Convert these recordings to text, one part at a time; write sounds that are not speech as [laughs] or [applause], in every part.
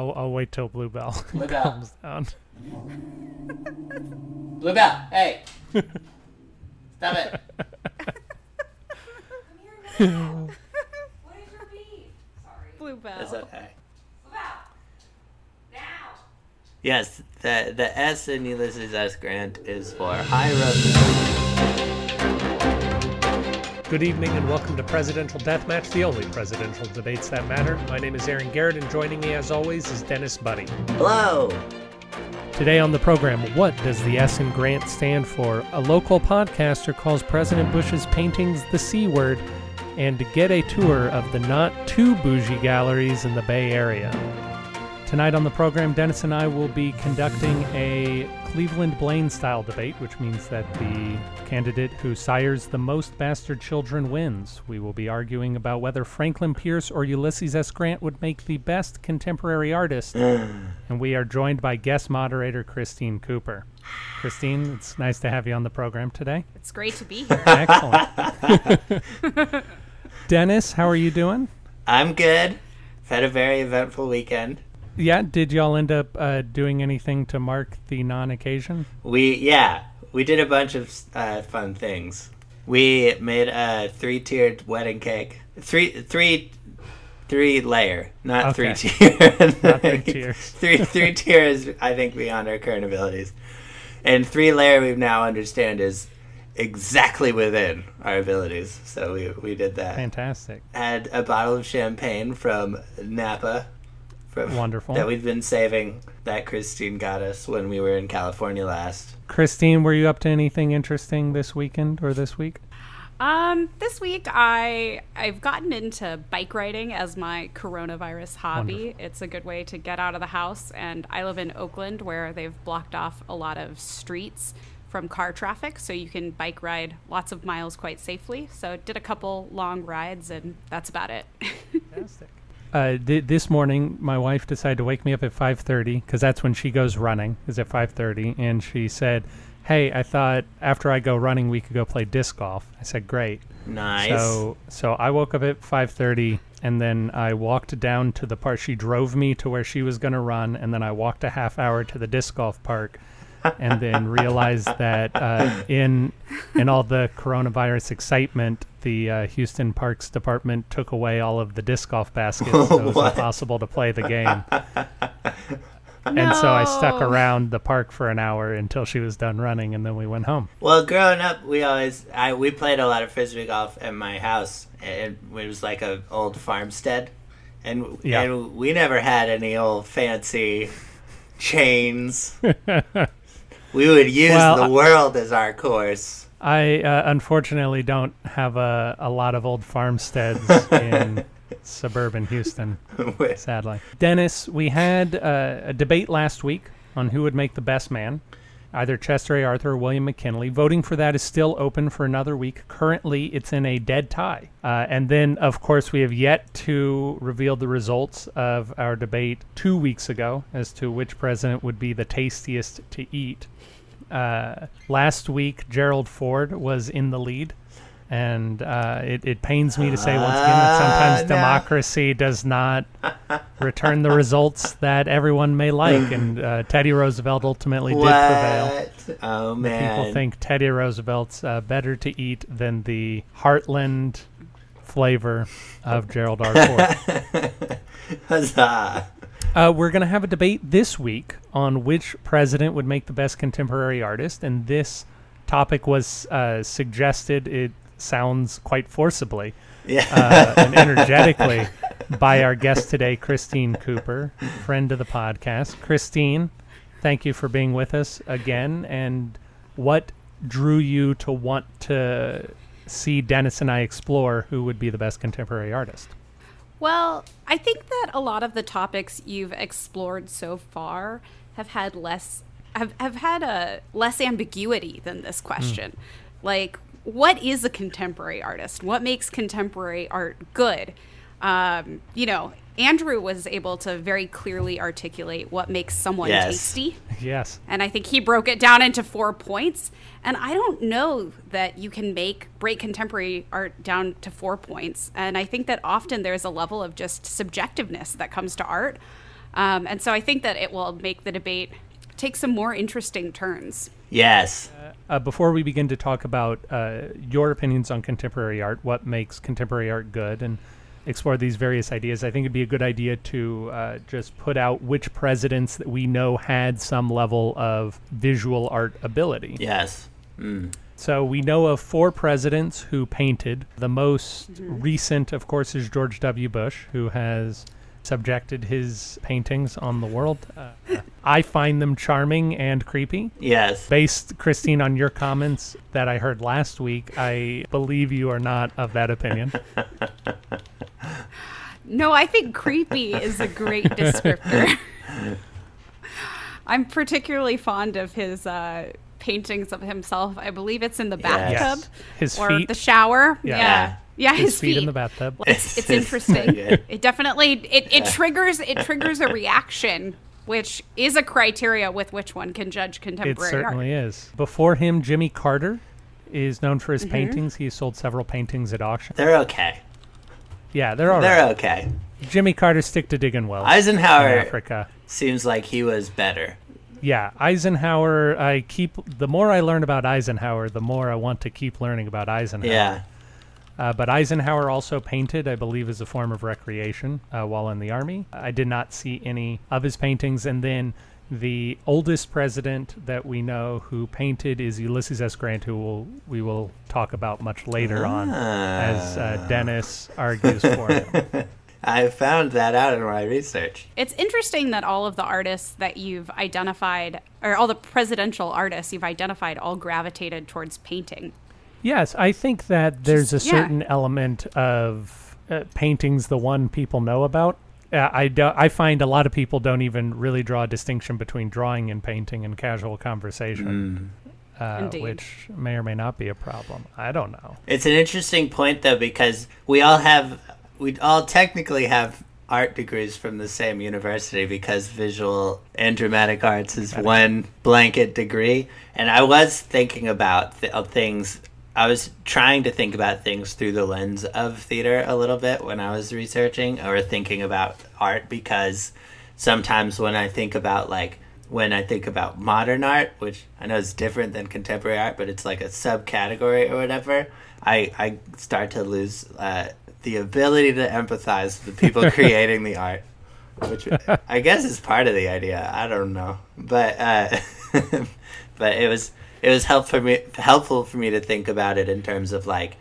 I'll, I'll wait till Bluebell [laughs] Bluebell. comes down. [laughs] Bluebell, hey. Stop it. What is your beef? Sorry. Bluebell. That's okay. Bluebell. Now. Yes, the the S in Ulysses S. Grant is for High Road. Good evening and welcome to Presidential Deathmatch, the only presidential debates that matter. My name is Aaron Garrett, and joining me as always is Dennis Buddy. Hello. Today on the program, what does the S in Grant stand for? A local podcaster calls President Bush's paintings the C word, and to get a tour of the not too bougie galleries in the Bay Area. Tonight on the program, Dennis and I will be conducting a Cleveland Blaine style debate, which means that the candidate who sires the most bastard children wins. We will be arguing about whether Franklin Pierce or Ulysses S. Grant would make the best contemporary artist. [sighs] and we are joined by guest moderator Christine Cooper. Christine, it's nice to have you on the program today. It's great to be [laughs] here. Excellent. [laughs] Dennis, how are you doing? I'm good. Had a very eventful weekend. Yeah, did y'all end up uh, doing anything to mark the non occasion? We yeah, we did a bunch of uh, fun things. We made a three-tiered wedding cake. Three three three layer, not Okay. three [laughs] tier. Not three tiers. [laughs] three three tiers I think beyond our current abilities. And three layer we now understand is exactly within our abilities. So we we did that. Fantastic. Had a bottle of champagne from Napa. From, [laughs] Wonderful. That we've been saving that Christine got us when we were in California last. Christine, were you up to anything interesting this weekend or this week? Um, this week I I've gotten into bike riding as my coronavirus hobby. Wonderful. It's a good way to get out of the house, and I live in Oakland where they've blocked off a lot of streets from car traffic, so you can bike ride lots of miles quite safely. So did a couple long rides, and that's about it. [laughs] Fantastic. Uh, th- this morning, my wife decided to wake me up at 5:30 because that's when she goes running. Is at 5:30, and she said, "Hey, I thought after I go running, we could go play disc golf." I said, "Great." Nice. So so I woke up at 5:30 and then I walked down to the park. She drove me to where she was going to run and then I walked a half hour to the disc golf park and then realized that uh, in in all the coronavirus excitement, the uh, Houston Parks Department took away all of the disc golf baskets, [laughs] so it was impossible to play the game. [laughs] And so I stuck around the park for an hour until she was done running, and then we went home. Well, growing up, we always I we played a lot of frisbee golf at my house. It, it was like an old farmstead, and Yeah. and we never had any old fancy chains. [laughs] we would use Well, the world as our course. I uh, unfortunately don't have a, a lot of old farmsteads [laughs] in suburban Houston, [laughs] sadly. Dennis, we had uh, a debate last week on who would make the best man, either Chester A. Arthur or William McKinley. Voting for that is still open for another week. Currently, it's in a dead tie. Uh, and then, of course, we have yet to reveal the results of our debate two weeks ago as to which president would be the tastiest to eat uh, last week Gerald Ford was in the lead, and uh, it, it pains me to say once again that sometimes Ah, no. democracy does not return the results that everyone may like, and uh, Teddy Roosevelt ultimately did prevail. Oh man! People think Teddy Roosevelt's uh, better to eat than the Heartland flavor of Gerald R. Ford. [laughs] Huzzah! Uh, we're going to have a debate this week on which president would make the best contemporary artist, and this topic was uh, suggested. It sounds quite forcibly Yeah. uh, and energetically by our guest today, Christine Cooper, friend of the podcast. Christine, thank you for being with us again. And what drew you to want to see Dennis and I explore who would be the best contemporary artist? Well, I think that a lot of the topics you've explored so far have had less have, have had a less ambiguity than this hmm. question. Like, what is a contemporary artist? What makes contemporary art good? Um, you know, Andrew was able to very clearly articulate what makes someone Yes. tasty. Yes. And I think he broke it down into four points. And I don't know that you can make break contemporary art down to four points. And I think that often there's a level of just subjectiveness that comes to art. Um, and so I think that it will make the debate take some more interesting turns. Yes. Uh, before we begin to talk about uh, your opinions on contemporary art, what makes contemporary art good, and explore these various ideas, I think it'd be a good idea to uh, just put out which presidents that we know had some level of visual art ability. Yes. Mm. So we know of four presidents who painted. The most recent, of course, is George W. Bush, who has subjected his paintings on the world. Uh, I find them charming and creepy. Yes. Based, Christine, on your comments that I heard last week, I believe you are not of that opinion. No, I think creepy is a great [laughs] descriptor. I'm particularly fond of his uh, paintings of himself. I believe it's in the bathtub Yes. His or feet. the shower. Yeah. Yeah. Yeah, his, his, feet, in the bathtub. It's, it's interesting. [laughs] it definitely it, it triggers it triggers a reaction, which is a criteria with which one can judge It contemporary art. certainly is. Before him, Jimmy Carter is known for his mm-hmm. paintings. He sold several paintings at auction. They're okay. Yeah, they're all They're right. okay. Jimmy Carter stick to digging wells in Eisenhower Africa. seems like he was better. Yeah, Eisenhower. I keep the more I learn about Eisenhower, the more I want to keep learning about Eisenhower. Yeah. Uh, but Eisenhower also painted, I believe, as a form of recreation uh, while in the army. I did not see any of his paintings. And then the oldest president that we know who painted is Ulysses S. Grant, who will, we will talk about much later on, as uh, Dennis argues for him. [laughs] I found that out in my research. It's interesting that all of the artists that you've identified, or all the presidential artists you've identified, all gravitated towards painting. Yes, I think that there's a Just- yeah. certain element of uh, paintings the one people know about. Uh, I, do, I find a lot of people don't even really draw a distinction between drawing and painting in casual conversation, uh, which may or may not be a problem. I don't know. It's an interesting point though because we all have we all technically have art degrees from the same university because visual and dramatic arts is one blanket degree and I was thinking about th- things I was trying to think about things through the lens of theater a little bit when I was researching or thinking about art because sometimes when I think about like when I think about modern art, which I know is different than contemporary art, but it's like a subcategory or whatever, I, I start to lose uh, the ability to empathize with the people [laughs] creating the art, which I guess is part of the idea. I don't know, but uh, [laughs] but it was it was helpful for me helpful for me to think about it in terms of like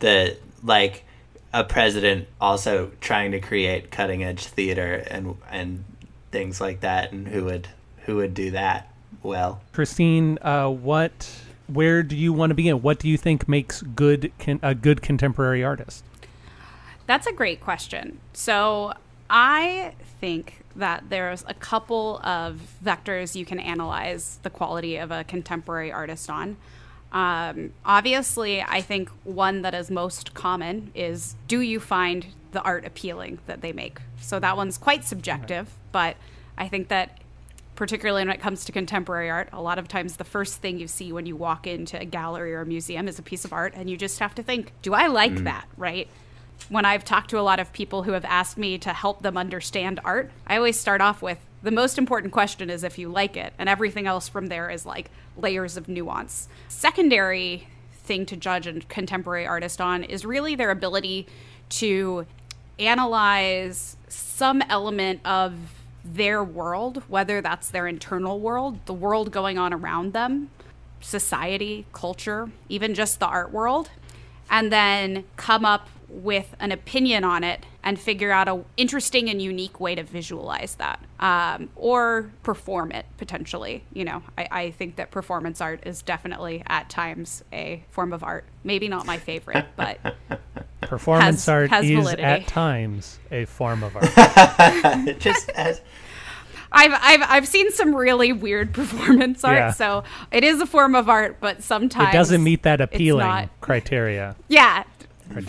the like a president also trying to create cutting edge theater and and things like that and who would who would do that well Christine, uh, what, where do you want to begin? What do you think makes good con- a good contemporary artist? That's a great question. So I think that there's a couple of vectors you can analyze the quality of a contemporary artist on. Um, obviously, I think one that is most common is do you find the art appealing that they make? So that one's quite subjective, but I think that particularly when it comes to contemporary art, a lot of times the first thing you see when you walk into a gallery or a museum is a piece of art, and you just have to think, do I like that, right? When I've talked to a lot of people who have asked me to help them understand art, I always start off with the most important question is if you like it, and everything else from there is like layers of nuance. Secondary thing to judge a contemporary artist on is really their ability to analyze some element of their world, whether that's their internal world, the world going on around them, society, culture, even just the art world, and then come up with an opinion on it and figure out a interesting and unique way to visualize that um, or perform it potentially you know I, I think that performance art is definitely at times a form of art maybe not my favorite [laughs] but Performance Has- art has is validity. at times a form of [laughs] art. just as I've, I've I've seen some really weird [laughs] performance art, Yeah. so it is a form of art, but sometimes it doesn't meet that appealing criteria. Yeah, Indeed.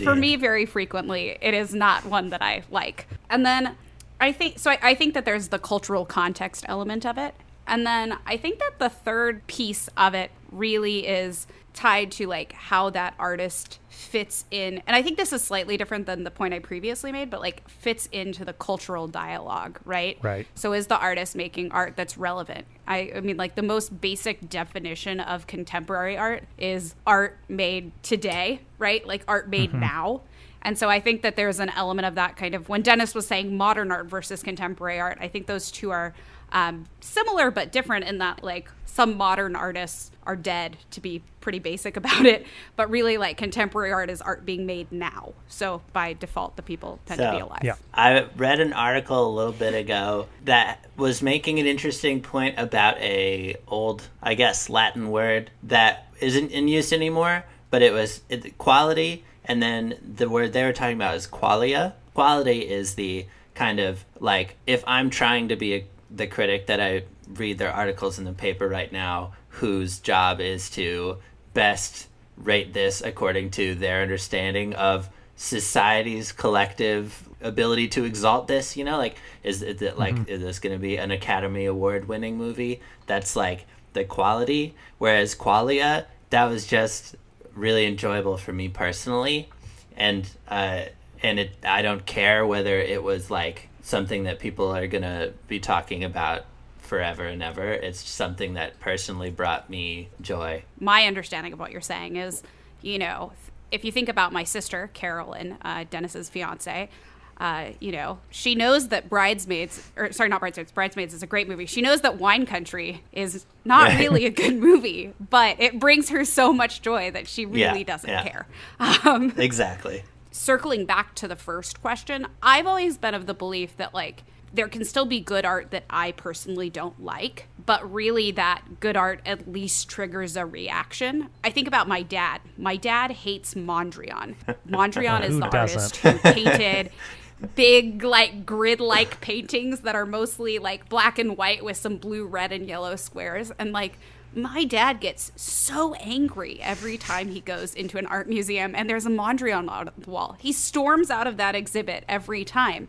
For me, very frequently, it is not one that I like. And then I think so. I, I think that there's the cultural context element of it. And then I think that the third piece of it really is tied to like how that artist fits in and i think this is slightly different than the point i previously made but like fits into the cultural dialogue right? Right. so is the artist making art that's relevant? I, I mean like the most basic definition of contemporary art is art made today right? Like art made mm-hmm. now and so I think that there's an element of that kind of when Dennis was saying modern art versus contemporary art, I think those two are um, similar but different in that like some modern artists are dead to be pretty basic [laughs] about it, but really like contemporary art is art being made now. So by default, the people tend to be alive. Yeah. I read an article a little bit ago that was making an interesting point about a old, I guess, Latin word that isn't in use anymore, but it was it, quality, and then the word they were talking about is qualia. Quality is the kind of like if I'm trying to be a, the critic that I read their articles in the paper right now, whose job is to best rate this according to their understanding of society's collective ability to exalt this you know? Like is, it like mm-hmm. is this going to be an academy award winning movie that's like the quality? Whereas qualia that was just really enjoyable for me personally. And uh and it i don't care whether it was like something that people are to be talking about forever and ever. It's something that personally brought me joy. My understanding of what you're saying is, you know, if you think about my sister, Carolyn, uh, Dennis's fiance, uh, you know, she knows that Bridesmaids, or sorry, not Bridesmaids, Bridesmaids is a great movie. She knows that Wine Country is not Right. really a good [laughs] movie, but it brings her so much joy that she really Yeah, doesn't yeah. care. Um, exactly circling back to the first question, I've always been of the belief that like there can still be good art that I personally don't like, but really that good art at least triggers a reaction. I think about my dad. My dad hates Mondrian. [laughs] Mondrian is the doesn't? artist who painted [laughs] big like grid like paintings that are mostly like black and white with some blue, red and yellow squares and like my dad gets so angry every time he goes into an art museum and there's a Mondrian on the wall. He storms out of that exhibit every time.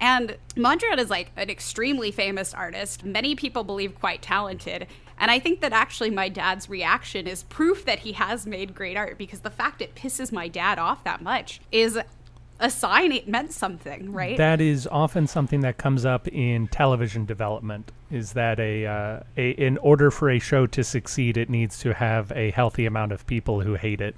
And Mondrian is like an extremely famous artist, many people believe quite talented. And I think that actually my dad's reaction is proof that he has made great art because the fact it pisses my dad off that much is a sign it meant something, right? That is often something that comes up in television development. Is that a, uh, a in order for a show to succeed, it needs to have a healthy amount of people who hate it.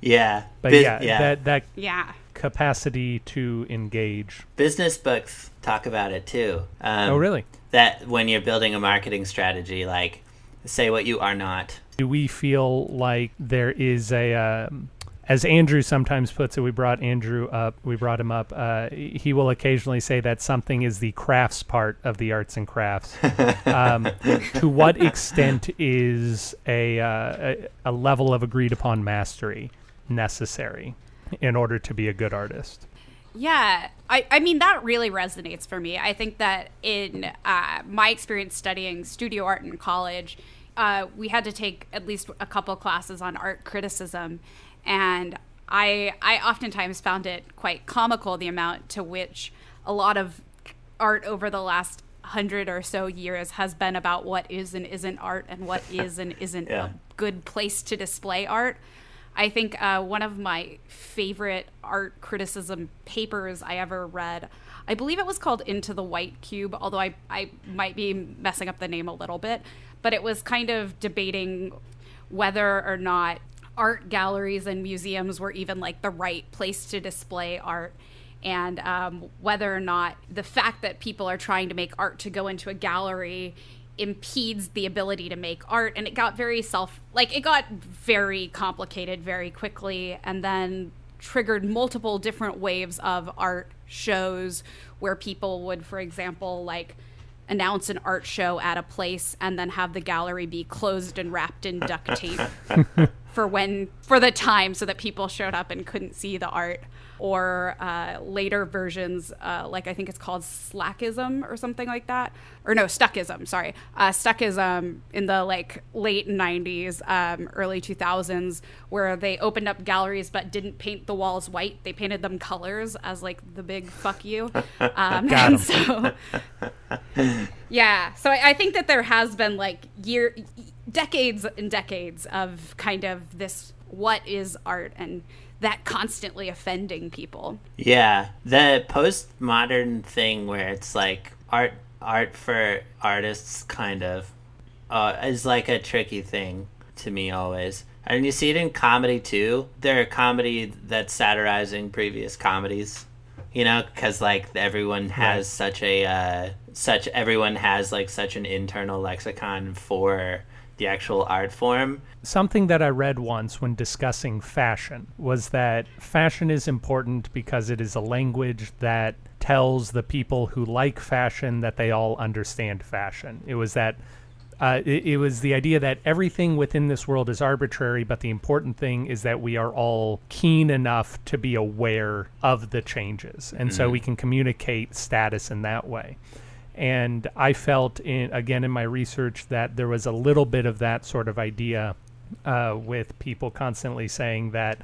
yeah But Bus- yeah, that that yeah. capacity to engage. business books talk about it too um, oh, really? that when you're building a marketing strategy like say what you are not Do we feel like there is a, um, as Andrew sometimes puts it, we brought Andrew up, we brought him up. Uh, he will occasionally say that something is the crafts part of the arts and crafts. [laughs] um, to what extent is a, uh, a a level of agreed upon mastery necessary in order to be a good artist? Yeah, I, I mean, that really resonates for me. I think that in uh, my experience studying studio art in college, uh, we had to take at least a couple classes on art criticism. And I, I oftentimes found it quite comical the amount to which a lot of art over the last hundred or so years has been about what is and isn't art and what [laughs] is and isn't Yeah. a good place to display art. I think uh, one of my favorite art criticism papers I ever read, I believe it was called Into the White Cube, although I, I might be messing up the name a little bit, but it was kind of debating whether or not art galleries and museums were even like the right place to display art. And um, whether or not the fact that people are trying to make art to go into a gallery impedes the ability to make art. And it got very self like it got very complicated very quickly and then triggered multiple different waves of art shows where people would for example like announce an art show at a place and then have the gallery be closed and wrapped in duct tape [laughs] for when for the time so that people showed up and couldn't see the art. Or uh, later versions, uh, like I think it's called slackism or something like that, or no, stuckism. Sorry, uh, stuckism in the like late '90s, um, early 2000s, where they opened up galleries but didn't paint the walls white; they painted them colors as like the big "fuck you." [laughs] Um, and so, [laughs] yeah, so I, I think that there has been like year, decades and decades of kind of this what is art and that constantly offending people. Yeah, the postmodern thing where it's like art art for artists kind of uh, is like a tricky thing to me always. And you see it in comedy too. There are comedy that's satirizing previous comedies, you know, because like everyone has Right. such a uh, such everyone has like such an internal lexicon for the actual art form. Something that I read once when discussing fashion was that fashion is important because it is a language that tells the people who like fashion that they all understand fashion. It was that uh, it, it was the idea that everything within this world is arbitrary, but the important thing is that we are all keen enough to be aware of the changes, and so we can communicate status in that way and I felt in again in my research that there was a little bit of that sort of idea uh, with people constantly saying that,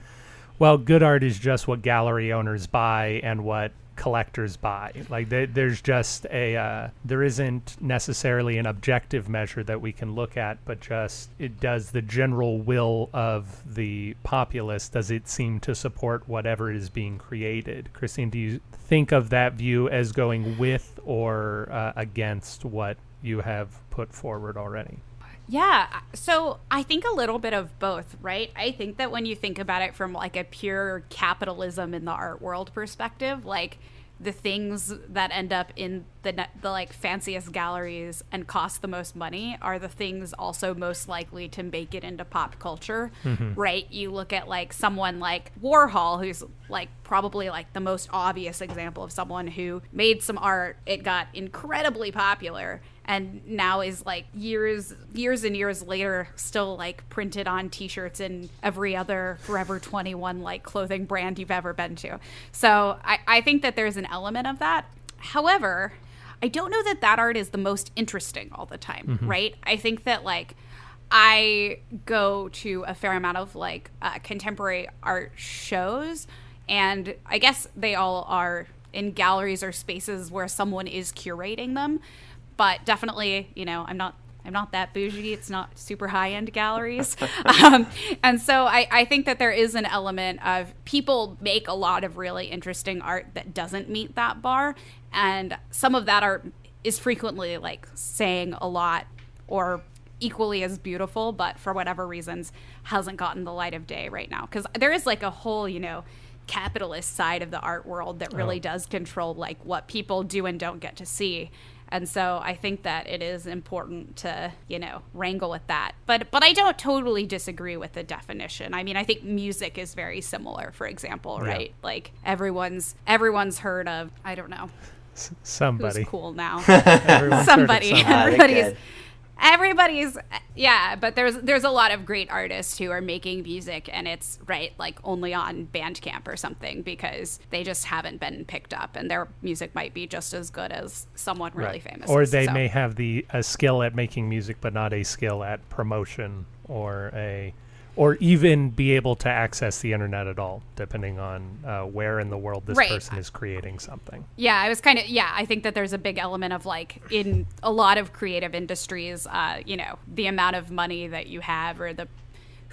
well, good art is just what gallery owners buy and what collectors buy. Like there, there's just a uh, there isn't necessarily an objective measure that we can look at, but just it does the general will of the populace. Does it seem to support whatever is being created? Christine, do you think of that view as going with or uh, against what you have put forward already? Yeah, so I think a little bit of both, right? I think that when you think about it from like a pure capitalism in the art world perspective, like the things that end up in the the like fanciest galleries and cost the most money are the things also most likely to make it into pop culture, mm-hmm. right? You look at like someone like Warhol who's like probably like the most obvious example of someone who made some art, it got incredibly popular and now is like years years and years later still like printed on t-shirts in every other forever 21 like clothing brand you've ever been to. So I, I think that there's an element of that. However i don't know that that art is the most interesting all the time right? I think that like I go to a fair amount of like uh, contemporary art shows, and I guess they all are in galleries or spaces where someone is curating them. But definitely, you know, I'm not. I'm not that bougie. It's not super high end galleries. [laughs] um, and so I, I think that there is an element of people make a lot of really interesting art that doesn't meet that bar. And some of that art is frequently like saying a lot or equally as beautiful, but for whatever reasons hasn't gotten the light of day right now. Because there is like a whole, you know, capitalist side of the art world that really does control like what people do and don't get to see. And so I think that it is important to, you know, wrangle with that. But but I don't totally disagree with the definition. I mean, I think music is very similar, for example, Yeah. right? Like everyone's everyone's heard of, I don't know, S- who's somebody. cool now. [laughs] Everyone's heard of somebody somebody. Everybody's good. Everybody's yeah but there's there's a lot of great artists who are making music and it's right like only on bandcamp or something because they just haven't been picked up and their music might be just as good as someone really Right. famous Or they so. may have the a skill at making music, but not a skill at promotion or a, or even be able to access the internet at all, depending on uh, where in the world this Right. person is creating something. yeah i was kind of yeah i think that there's a big element of like in a lot of creative industries uh, you know the amount of money that you have or the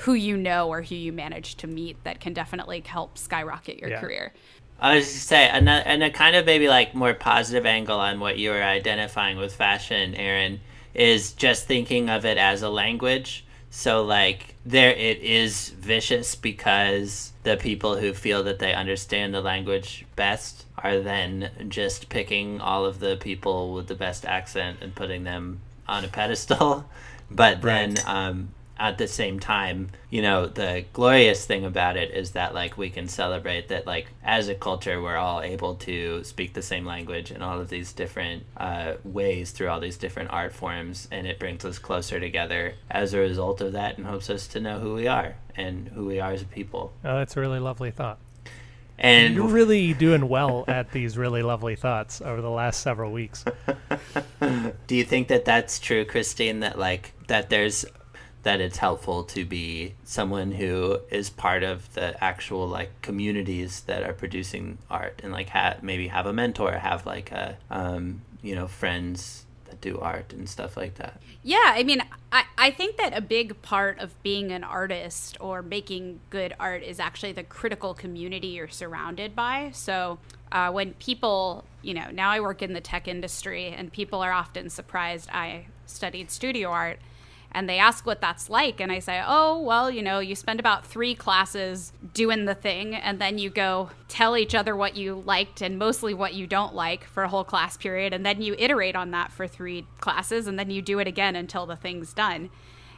who you know or who you manage to meet that can definitely help skyrocket your Yeah. career I was just say another and a kind of maybe like more positive angle on what you were identifying with fashion, Aaron, is just thinking of it as a language. So like there it is vicious because the people who feel that they understand the language best are then just picking all of the people with the best accent and putting them on a pedestal. [laughs] But then um at the same time, you know, the glorious thing about it is that like we can celebrate that like as a culture we're all able to speak the same language in all of these different uh, ways through all these different art forms, and it brings us closer together as a result of that, and helps us to know who we are and who we are as a people. Oh, that's a really lovely thought. And You're really doing well [laughs] at these really lovely thoughts over the last several weeks. [laughs] do you think that that's true, Christine? That like that there's that it's helpful to be someone who is part of the actual like communities that are producing art and like have maybe have a mentor, have like a um, you know friends that do art and stuff like that. Yeah, I mean, I, I think that a big part of being an artist or making good art is actually the critical community you're surrounded by. So uh, when people, you know, now I work in the tech industry and people are often surprised I studied studio art and they ask what that's like and i say oh well you know you spend about three classes doing the thing and then you go tell each other what you liked and mostly what you don't like for a whole class period and then you iterate on that for three classes and then you do it again until the thing's done.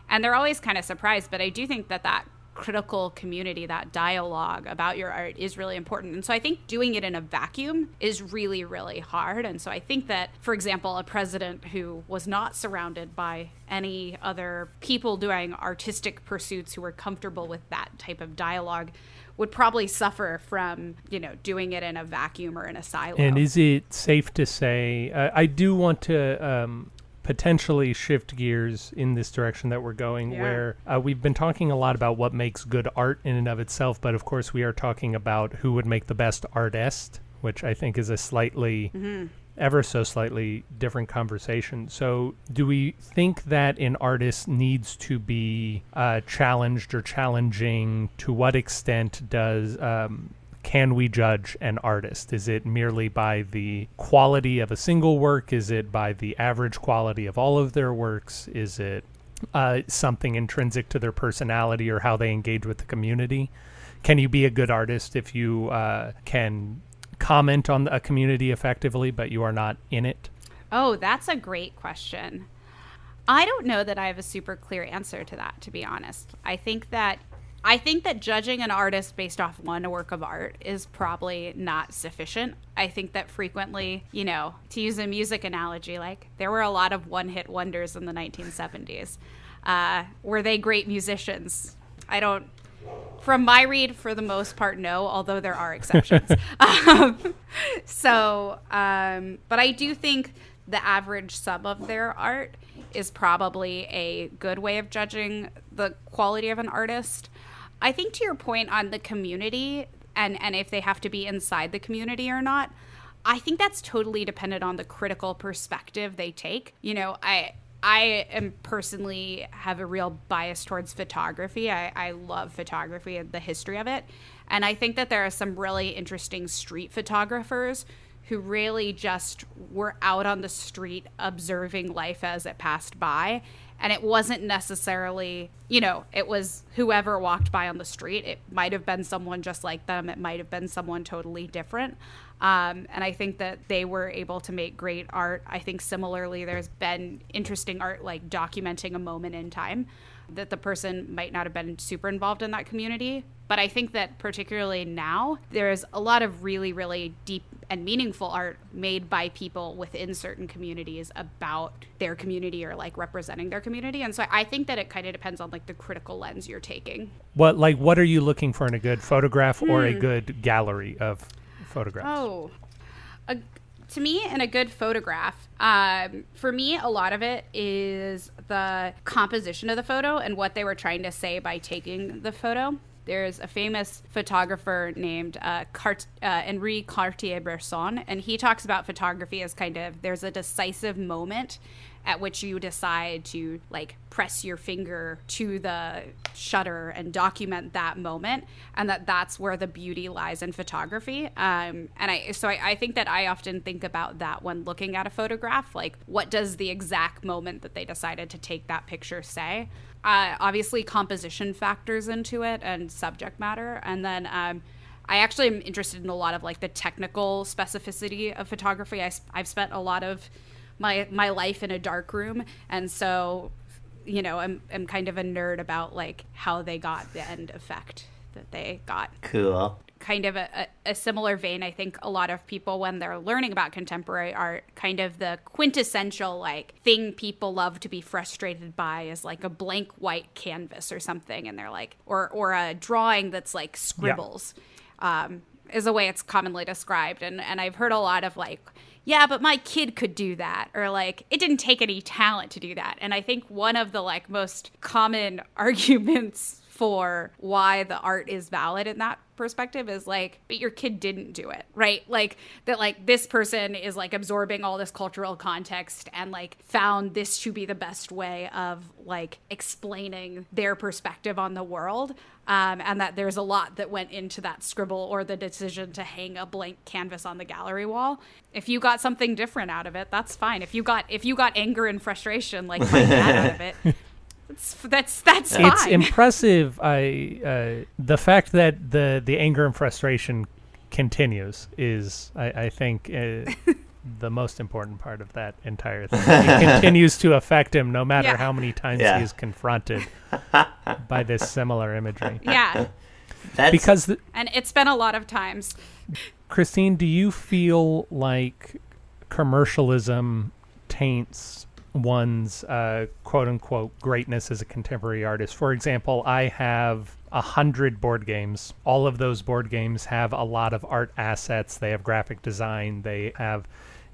And they're always kind of surprised but i do think that that critical community, that dialogue about your art is really important. And so I think doing it in a vacuum is really, really hard. And so I think that, for example, a president who was not surrounded by any other people doing artistic pursuits who were comfortable with that type of dialogue would probably suffer from you know doing it in a vacuum or in a silo. And is it safe to say? Uh, I do want to um, potentially shift gears in this direction that we're going Yeah. where uh, we've been talking a lot about what makes good art in and of itself but of course we are talking about who would make the best artist which i think is a slightly ever so slightly different conversation. So do we think that an artist needs to be uh, challenged or challenging? To what extent does um, can we judge an artist? Is it merely by the quality of a single work? Is it by the average quality of all of their works? Is it uh, something intrinsic to their personality or how they engage with the community? Can you be a good artist if you uh, can comment on a community effectively, but you are not in it? Oh, that's a great question. I don't know that I have a super clear answer to that, to be honest. I think that I think that judging an artist based off one work of art is probably not sufficient. I think that frequently, you know, to use a music analogy, like there were a lot of one-hit wonders in the 1970s. Uh, were they great musicians? I don't. From my read, for the most part, no. Although there are exceptions. [laughs] um, so, um, but I do think the average sum of their art is probably a good way of judging the quality of an artist. I think to your point on the community and and if they have to be inside the community or not, I think that's totally dependent on the critical perspective they take. You know, I I am personally have a real bias towards photography. I, I love photography and the history of it. And I think that there are some really interesting street photographers who really just were out on the street observing life as it passed by. And it wasn't necessarily, you know, it was whoever walked by on the street. It might have been someone just like them, it might have been someone totally different. Um, and I think that they were able to make great art. I think similarly, there's been interesting art like documenting a moment in time that the person might not have been super involved in that community. But I think that particularly now, there's a lot of really, really deep and meaningful art made by people within certain communities about their community or like representing their community. And so I think that it kind of depends on like the critical lens you're taking. What like what are you looking for in a good photograph or a good gallery of photographs? Oh, a, to me, in a good photograph, um, for me, a lot of it is the composition of the photo and what they were trying to say by taking the photo. There's a famous photographer named uh, Cart- uh, Henri Cartier-Bresson, and he talks about photography as kind of there's a decisive moment at which you decide to like press your finger to the shutter and document that moment and that that's where the beauty lies in photography. Um, and i so I, I think that i often think about that when looking at a photograph like what does the exact moment that they decided to take that picture say uh, obviously composition factors into it and subject matter and then um, I actually am interested in a lot of like the technical specificity of photography. I, have spent a lot of my my life in a dark room, and so you know, I'm I'm kind of a nerd about like how they got the end effect that they got Cool. Kind of a, a, similar vein i think a lot of people when they're learning about contemporary art kind of the quintessential like thing people love to be frustrated by is like a blank white canvas or something and they're like or or a drawing that's like scribbles um, is the way it's commonly described. And and i've heard a lot of like yeah but my kid could do that or like it didn't take any talent to do that. And i think one of the like most common [laughs] arguments for why the art is valid in that perspective is like but your kid didn't do it right? Like that like this person is like absorbing all this cultural context and like found this to be the best way of like explaining their perspective on the world um, and that there's a lot that went into that scribble or the decision to hang a blank canvas on the gallery wall. If you got something different out of it that's fine. If you got if you got anger and frustration like out of it [laughs] that's that's that's fine. It's impressive. I uh, the fact that the the anger and frustration continues is, I, I think, uh, [laughs] the most important part of that entire thing. It [laughs] continues to affect him, no matter Yeah. how many times Yeah. he is confronted by this similar imagery. [laughs] yeah That's Because the, and it's been a lot of times Christine, do you feel like commercialism taints one's uh, quote unquote greatness as a contemporary artist? For example, I have a hundred board games. All of those board games have a lot of art assets. They have graphic design. They have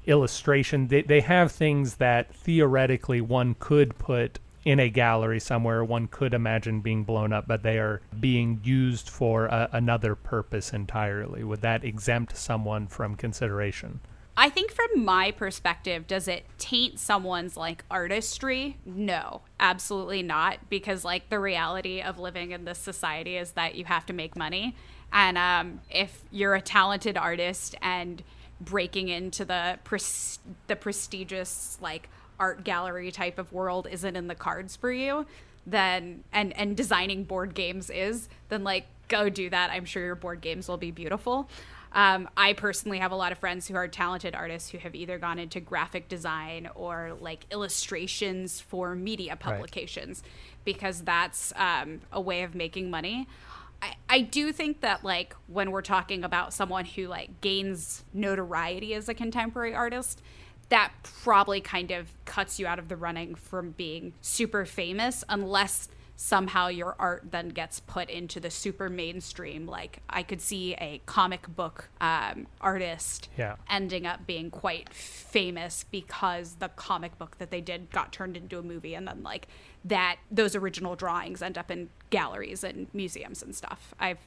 illustration. They, they have things that theoretically one could put in a gallery somewhere one could imagine being blown up, but they are being used for a, another purpose entirely. Would that exempt someone from consideration? I think from my perspective, does it taint someone's like artistry? No, absolutely not. Because like the reality of living in this society is that you have to make money. And um, if you're a talented artist and breaking into the pres- the prestigious like art gallery type of world isn't in the cards for you, then and and designing board games is, then like go do that. I'm sure your board games will be beautiful. Um, I personally have a lot of friends who are talented artists who have either gone into graphic design or like illustrations for media publications because that's um, a way of making money. I, I do think that like when we're talking about someone who like gains notoriety as a contemporary artist, that probably kind of cuts you out of the running from being super famous unless somehow your art then gets put into the super mainstream like i could see a comic book um, artist Yeah. ending up being quite famous because the comic book that they did got turned into a movie and then like that those original drawings end up in galleries and museums and stuff i've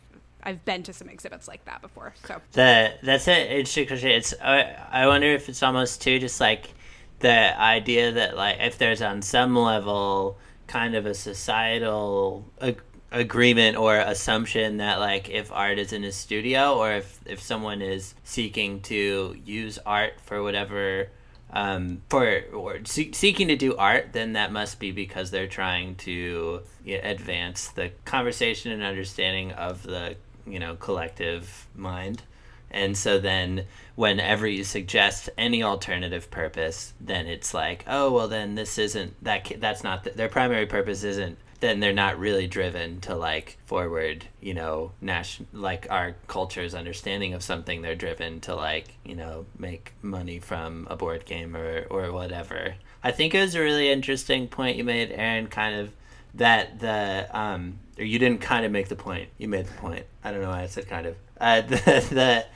i've been to some exhibits like that before so the that's an interesting question. It's I, I wonder if it's almost too just like the idea that like if there's on some level kind of a societal ag- agreement or assumption that like if art is in a studio or if if someone is seeking to use art for whatever um, for or see, seeking to do art, then that must be because they're trying to yeah, advance the conversation and understanding of the you know collective mind. And so then, whenever you suggest any alternative purpose, then it's like, oh well, then this isn't that. That's not the, their primary purpose. Isn't then they're not really driven to like forward, you know, nation like our culture's understanding of something. They're driven to like, you know, make money from a board game or or whatever. I think it was a really interesting point you made, Aaron. Kind of that the um or you didn't kind of make the point. You made the point. I don't know why I said kind of. Uh, [laughs] the the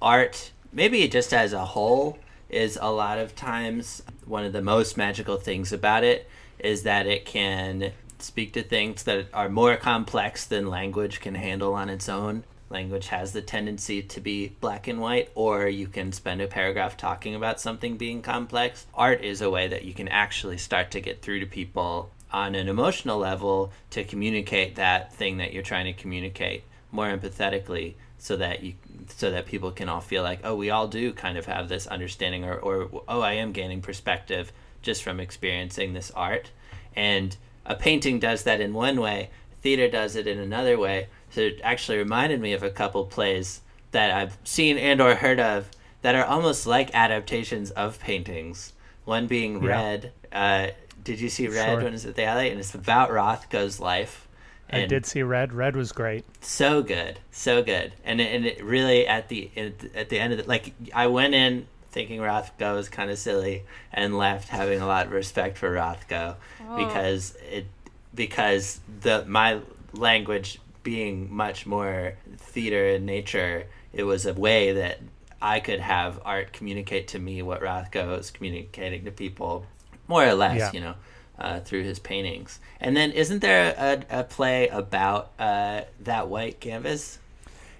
art maybe just as a whole is a lot of times one of the most magical things about it is that it can speak to things that are more complex than language can handle on its own. Language has the tendency to be black and white, or you can spend a paragraph talking about something being complex. Art is a way that you can actually start to get through to people on an emotional level to communicate that thing that you're trying to communicate more empathetically so that you so that people can all feel like oh we all do kind of have this understanding or, or oh i am gaining perspective just from experiencing this art and a painting does that in one way theater does it in another way so it actually reminded me of a couple plays that i've seen and or heard of that are almost like adaptations of paintings one being Yeah. red uh, did you see Red Sure. when it at the alley? And it's about Rothko's life. I did see Red. Red was great. so good, so good, and it, and it really at the at the end of the like I went in thinking Rothko was kind of silly and left having a lot of respect for Rothko Oh. because it because the my language being much more theater in nature, it was a way that I could have art communicate to me what Rothko is communicating to people, more or less, Yeah. you know, uh, through his paintings. And then, isn't there a, a play about uh, that white canvas?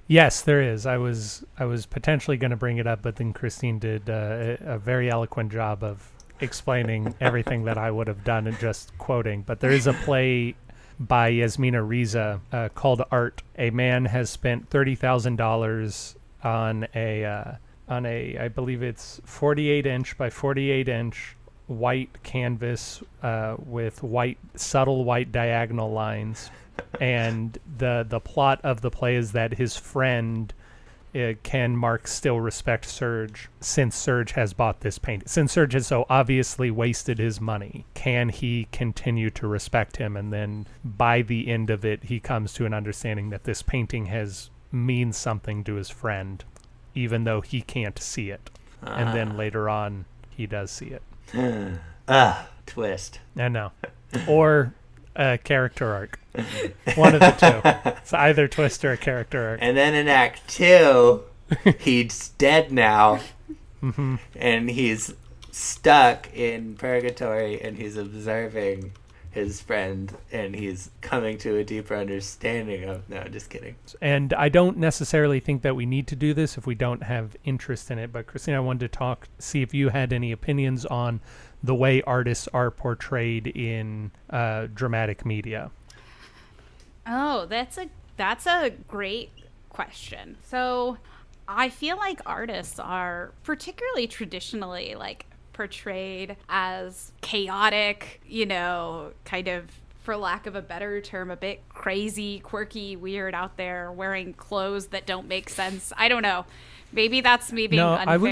Yes, there is. I was I was potentially going to bring it up, but then Christine did uh, a, a very eloquent job of explaining [laughs] everything that I would have done and just quoting. But there is a play by Yasmina Reza uh, called Art. A man has spent thirty thousand dollars on a uh, on a I believe it's forty eight inch by forty eight inch white canvas uh, with white subtle white diagonal lines and the the plot of the play is that his friend uh, can Mark still respect Serge since Serge has bought this painting? Since Serge has so obviously wasted his money, can he continue to respect him? And then by the end of it, he comes to an understanding that this painting has means something to his friend, even though he can't see it. And then later on, he does see it. [laughs] Ah, twist. I know. Or a character arc. One of the two. It's either twist or a character arc. And then in Act Two, he's dead now, and he's stuck in purgatory, and he's observing his friend, and he's coming to a deeper understanding of. No, just kidding. And I don't necessarily think that we need to do this if we don't have interest in it. But Christine I wanted to talk, see if you had any opinions on the way artists are portrayed in uh, dramatic media. Oh, that's a that's a great question. So, I feel like artists are particularly traditionally like portrayed as chaotic, you know, kind of for lack of a better term, a bit crazy, quirky, weird out there, wearing clothes that don't make sense. I don't know. Maybe that's me being No, I would-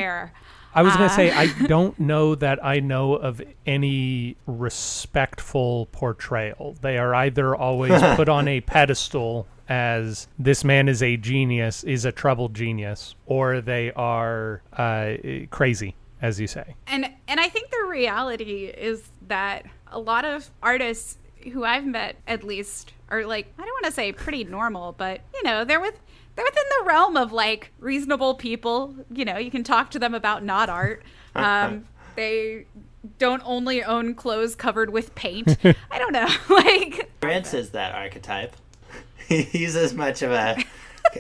I was going Uh, to say, I [laughs] don't know that I know of any respectful portrayal. They are either always [laughs] put on a pedestal as this man is a genius, is a troubled genius, or they are uh, crazy, as you say. and and I think the reality is that a lot of artists who I've met at least are like I don't want to say pretty normal, but you know they're with they're within the realm of like reasonable people. You know, you can talk to them about not art. [laughs] Um, they don't only own clothes covered with paint. [laughs] I don't know, [laughs] like Prince is that archetype. He's as much of a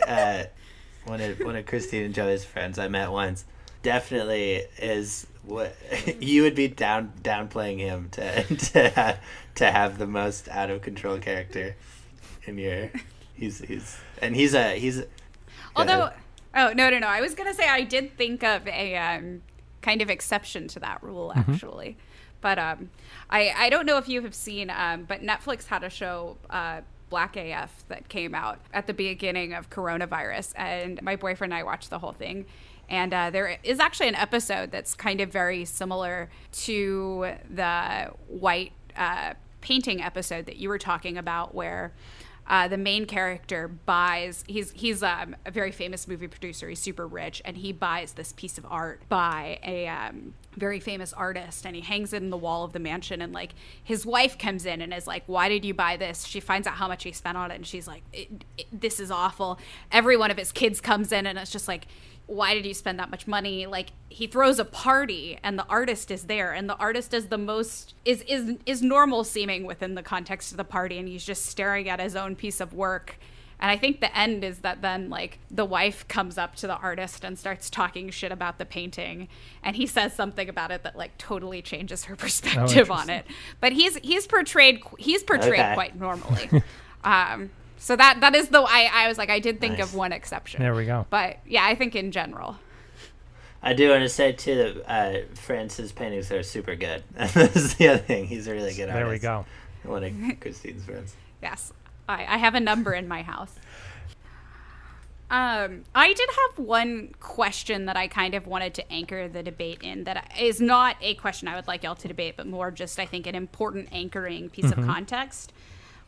uh, one of one of Christine and Joey's friends I met once. Definitely is what [laughs] you would be down downplaying him to [laughs] to ha- to have the most out of control character in your. He's he's and he's a he's. Although, ahead. oh no, no, no! I was gonna say I did think of a um, kind of exception to that rule actually, but um, I I don't know if you have seen, um, but Netflix had a show. Uh, Black AF that came out at the beginning of coronavirus, and my boyfriend and I watched the whole thing. And uh, there is actually an episode that's kind of very similar to the white uh, painting episode that you were talking about, where uh, the main character buys he's he's um, a very famous movie producer. He's super rich and he buys this piece of art by a um, very famous artist and he hangs it in the wall of the mansion and like his wife comes in and is like why did you buy this? She finds out how much he spent on it and she's like it, it, this is awful. Every one of his kids comes in and it's just like why did you spend that much money? Like he throws a party and the artist is there and the artist is the most is is is normal seeming within the context of the party and he's just staring at his own piece of work. And i think the end is that then like the wife comes up to the artist and starts talking shit about the painting. And he says something about it that like totally changes her [laughs] perspective on it. But he's he's portrayed he's portrayed Okay. quite normally. [laughs] Um so that that is the I, I was like I did think Nice. of one exception There we go. but yeah, I think in general. I do want to say too that uh, France's paintings are super good. [laughs] That's the other thing. He's a really good artist. There we go. One of Christine's friends. Yes, I, I have a number in my house. Um, I did have one question that I kind of wanted to anchor the debate in that is not a question I would like y'all to debate, but more just, I think, an important anchoring piece of context,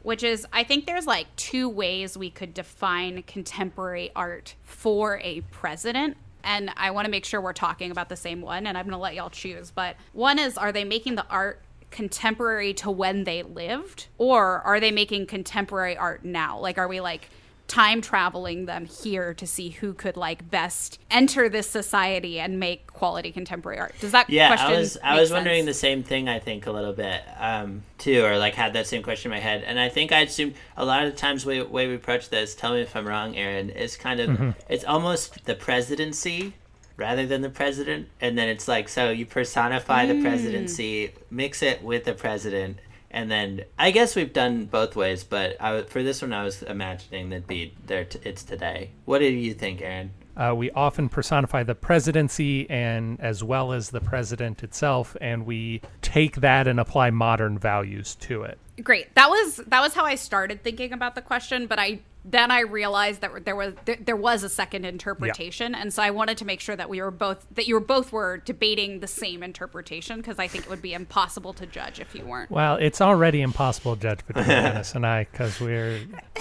which is I think there's like two ways we could define contemporary art for a president. And I want to make sure we're talking about the same one, and I'm going to let y'all choose. But one is are they making the art contemporary to when they lived, or are they making contemporary art now? Like, are we like, time traveling them here to see who could like best enter this society and make quality contemporary art. Does that Yeah, question I was I make was wondering sense? the same thing. I think a little bit um, too, or like had that same question in my head. And I think I assume a lot of the times way way we approach this. Tell me if I'm wrong, Aaron. Is kind of it's almost the presidency rather than the president, and then it's like so you personify the presidency, mix it with the president. And then I guess we've done both ways, but I, w- for this one I was imagining that'd be there. T- it's today. What do you think, Aaron? Uh, we often personify the presidency and as well as the president itself, and we take that and apply modern values to it. Great. That was that was how I started thinking about the question, but I then I realized that there was there, there was a second interpretation, and so I wanted to make sure that we were both that you were both were debating the same interpretation because I think it would be impossible to judge if you weren't. Well, it's already impossible to judge between [laughs] Dennis and I because we're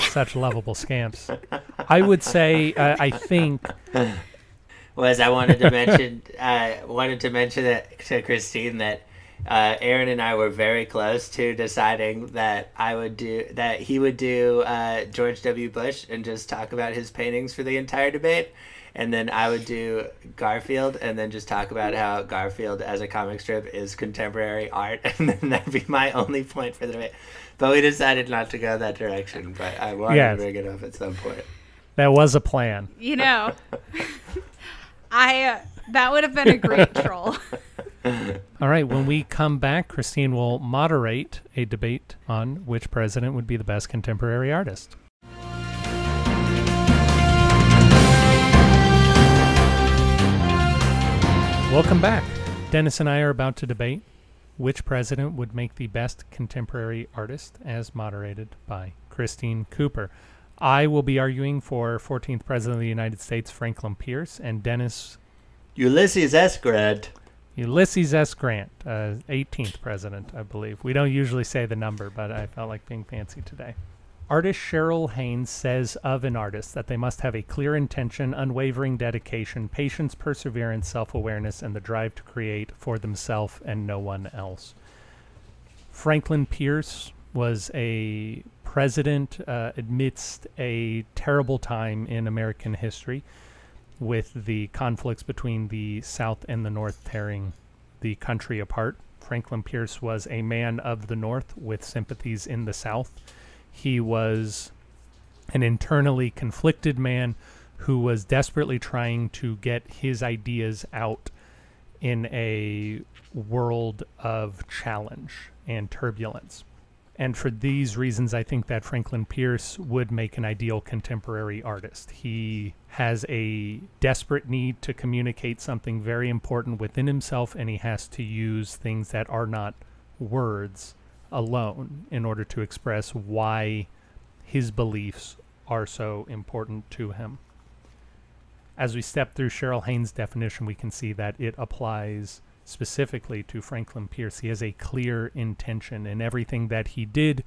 such lovable scamps. I would say, uh, I think, was I wanted to mention [laughs] uh, wanted to mention that to Christine that uh, Aaron and I were very close to deciding that I would do that he would do uh, George W. Bush and just talk about his paintings for the entire debate, and then I would do Garfield and then just talk about how Garfield as a comic strip is contemporary art, [laughs] and then that'd be my only point for the debate. But we decided not to go that direction. But I wanted Yes. to bring it up at some point. that was a plan. You know, [laughs] I uh, that would have been a great [laughs] troll. [laughs] All right, when we come back, Christine will moderate a debate on which president would be the best contemporary artist. Welcome back. Dennis and I are about to debate which president would make the best contemporary artist, as moderated by Christine Cooper. I will be arguing for 14th President of the United States, Franklin Pierce, and Dennis Ulysses S. Grant. Ulysses S. Grant, uh, 18th president, I believe. We don't usually say the number, but I felt like being fancy today. Artist Cheryl Haynes says of an artist that they must have a clear intention, unwavering dedication, patience, perseverance, self awareness, and the drive to create for themselves and no one else. Franklin Pierce was a president uh, amidst a terrible time in American history with the conflicts between the South and the North tearing the country apart. Franklin Pierce was a man of the North with sympathies in the South. He was an internally conflicted man who was desperately trying to get his ideas out in a world of challenge and turbulence. And for these reasons, I think that Franklin Pierce would make an ideal contemporary artist. He has a desperate need to communicate something very important within himself, and he has to use things that are not words alone in order to express why his beliefs are so important to him. As we step through Cheryl Haynes' definition, we can see that it applies specifically to Franklin Pierce. He has a clear intention in everything that he did.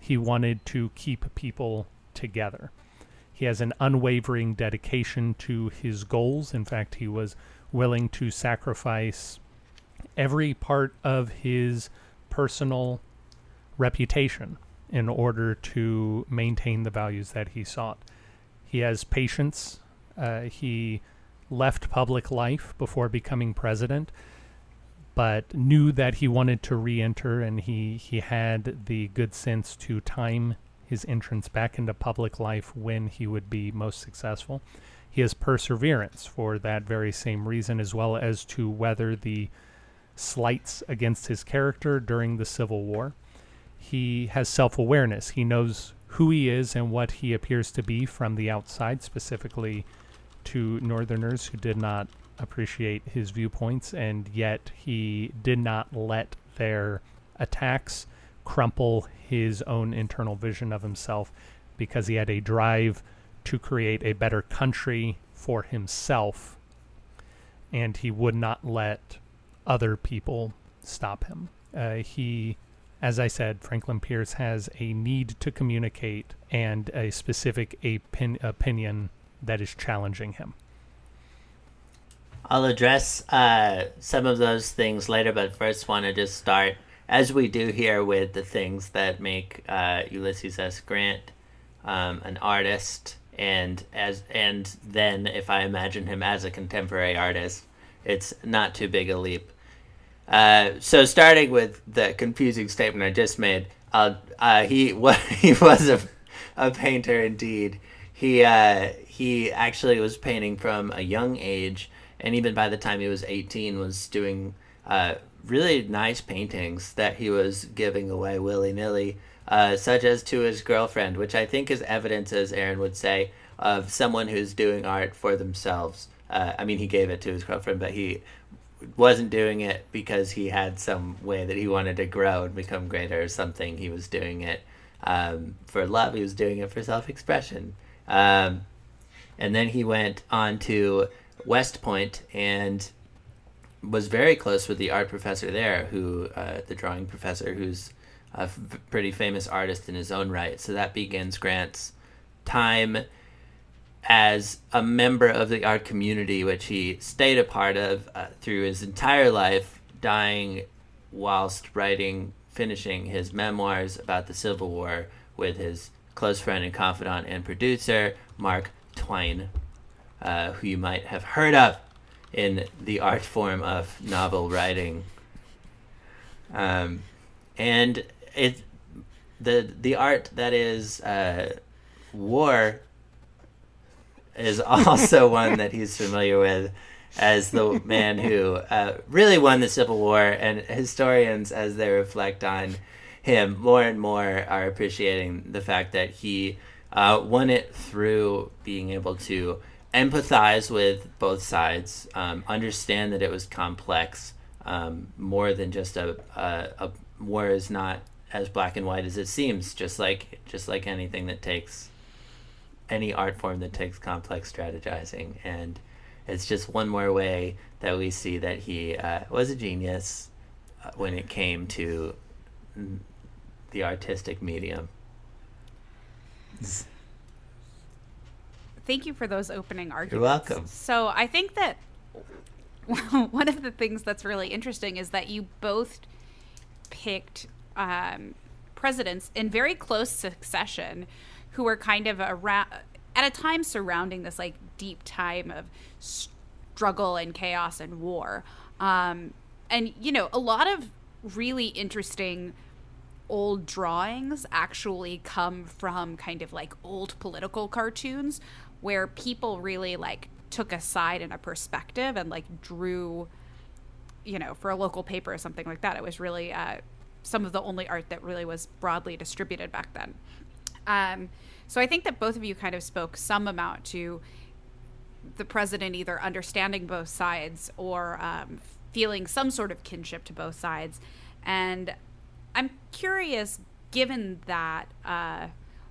He wanted to keep people together. He has an unwavering dedication to his goals. In fact, he was willing to sacrifice every part of his personal reputation in order to maintain the values that he sought. He has patience. Uh, he left public life before becoming president, but knew that he wanted to re-enter, and he he had the good sense to time his entrance back into public life when he would be most successful. He has perseverance for that very same reason, as well as to weather the slights against his character during the Civil War. He has self awareness. He knows who he is and what he appears to be from the outside, specifically to Northerners who did not appreciate his viewpoints, and yet he did not let their attacks crumple his own internal vision of himself because he had a drive to create a better country for himself, and he would not let other people stop him. Uh, he, as I said, Franklin Pierce has a need to communicate and a specific opin- opinion that is challenging him. I'll address uh, some of those things later, but first want to just start, as we do here, with the things that make uh, Ulysses S. Grant um, an artist, and as and then if I imagine him as a contemporary artist, it's not too big a leap. Uh, so starting with the confusing statement I just made, uh, he [laughs] was he was a, a painter indeed. He uh, he actually was painting from a young age and even by the time he was 18 was doing uh, really nice paintings that he was giving away willy-nilly uh, such as to his girlfriend which i think is evidence as aaron would say of someone who's doing art for themselves. Uh, i mean he gave it to his girlfriend but he wasn't doing it because he had some way that he wanted to grow and become greater or something he was doing it um, for love. He was doing it for self-expression. Um, and then he went on to West Point and was very close with the art professor there, who uh, the drawing professor, who's a f- pretty famous artist in his own right. So that begins Grant's time as a member of the art community, which he stayed a part of uh, through his entire life, dying whilst writing, finishing his memoirs about the Civil War with his close friend and confidant and producer, Mark Twain uh, who you might have heard of in the art form of novel writing. Um, and it the the art that is uh, war is [laughs] also one that he's familiar with as the man who uh, really won the Civil War, and historians, as they reflect on him, more and more are appreciating the fact that he uh, won it through being able to empathize with both sides, um, understand that it was complex, um, more than just a, a, a war is not as black and white as it seems. Just like just like anything that takes any art form that takes complex strategizing, and it's just one more way that we see that he uh, was a genius uh, when it came to the artistic medium thank you for those opening arguments. You're welcome. So I think that [laughs] one of the things that's really interesting is that you both picked um, presidents in very close succession who were kind of around at a time surrounding this like deep time of struggle and chaos and war. Um, and you know, a lot of really interesting old drawings actually come from kind of like old political cartoons where people really like took a side and a perspective and like drew you know for a local paper or something like that. It was really uh, some of the only art that really was broadly distributed back then. Um, so i think that both of you kind of spoke some amount to the president either understanding both sides or um, feeling some sort of kinship to both sides. And i'm curious given that uh,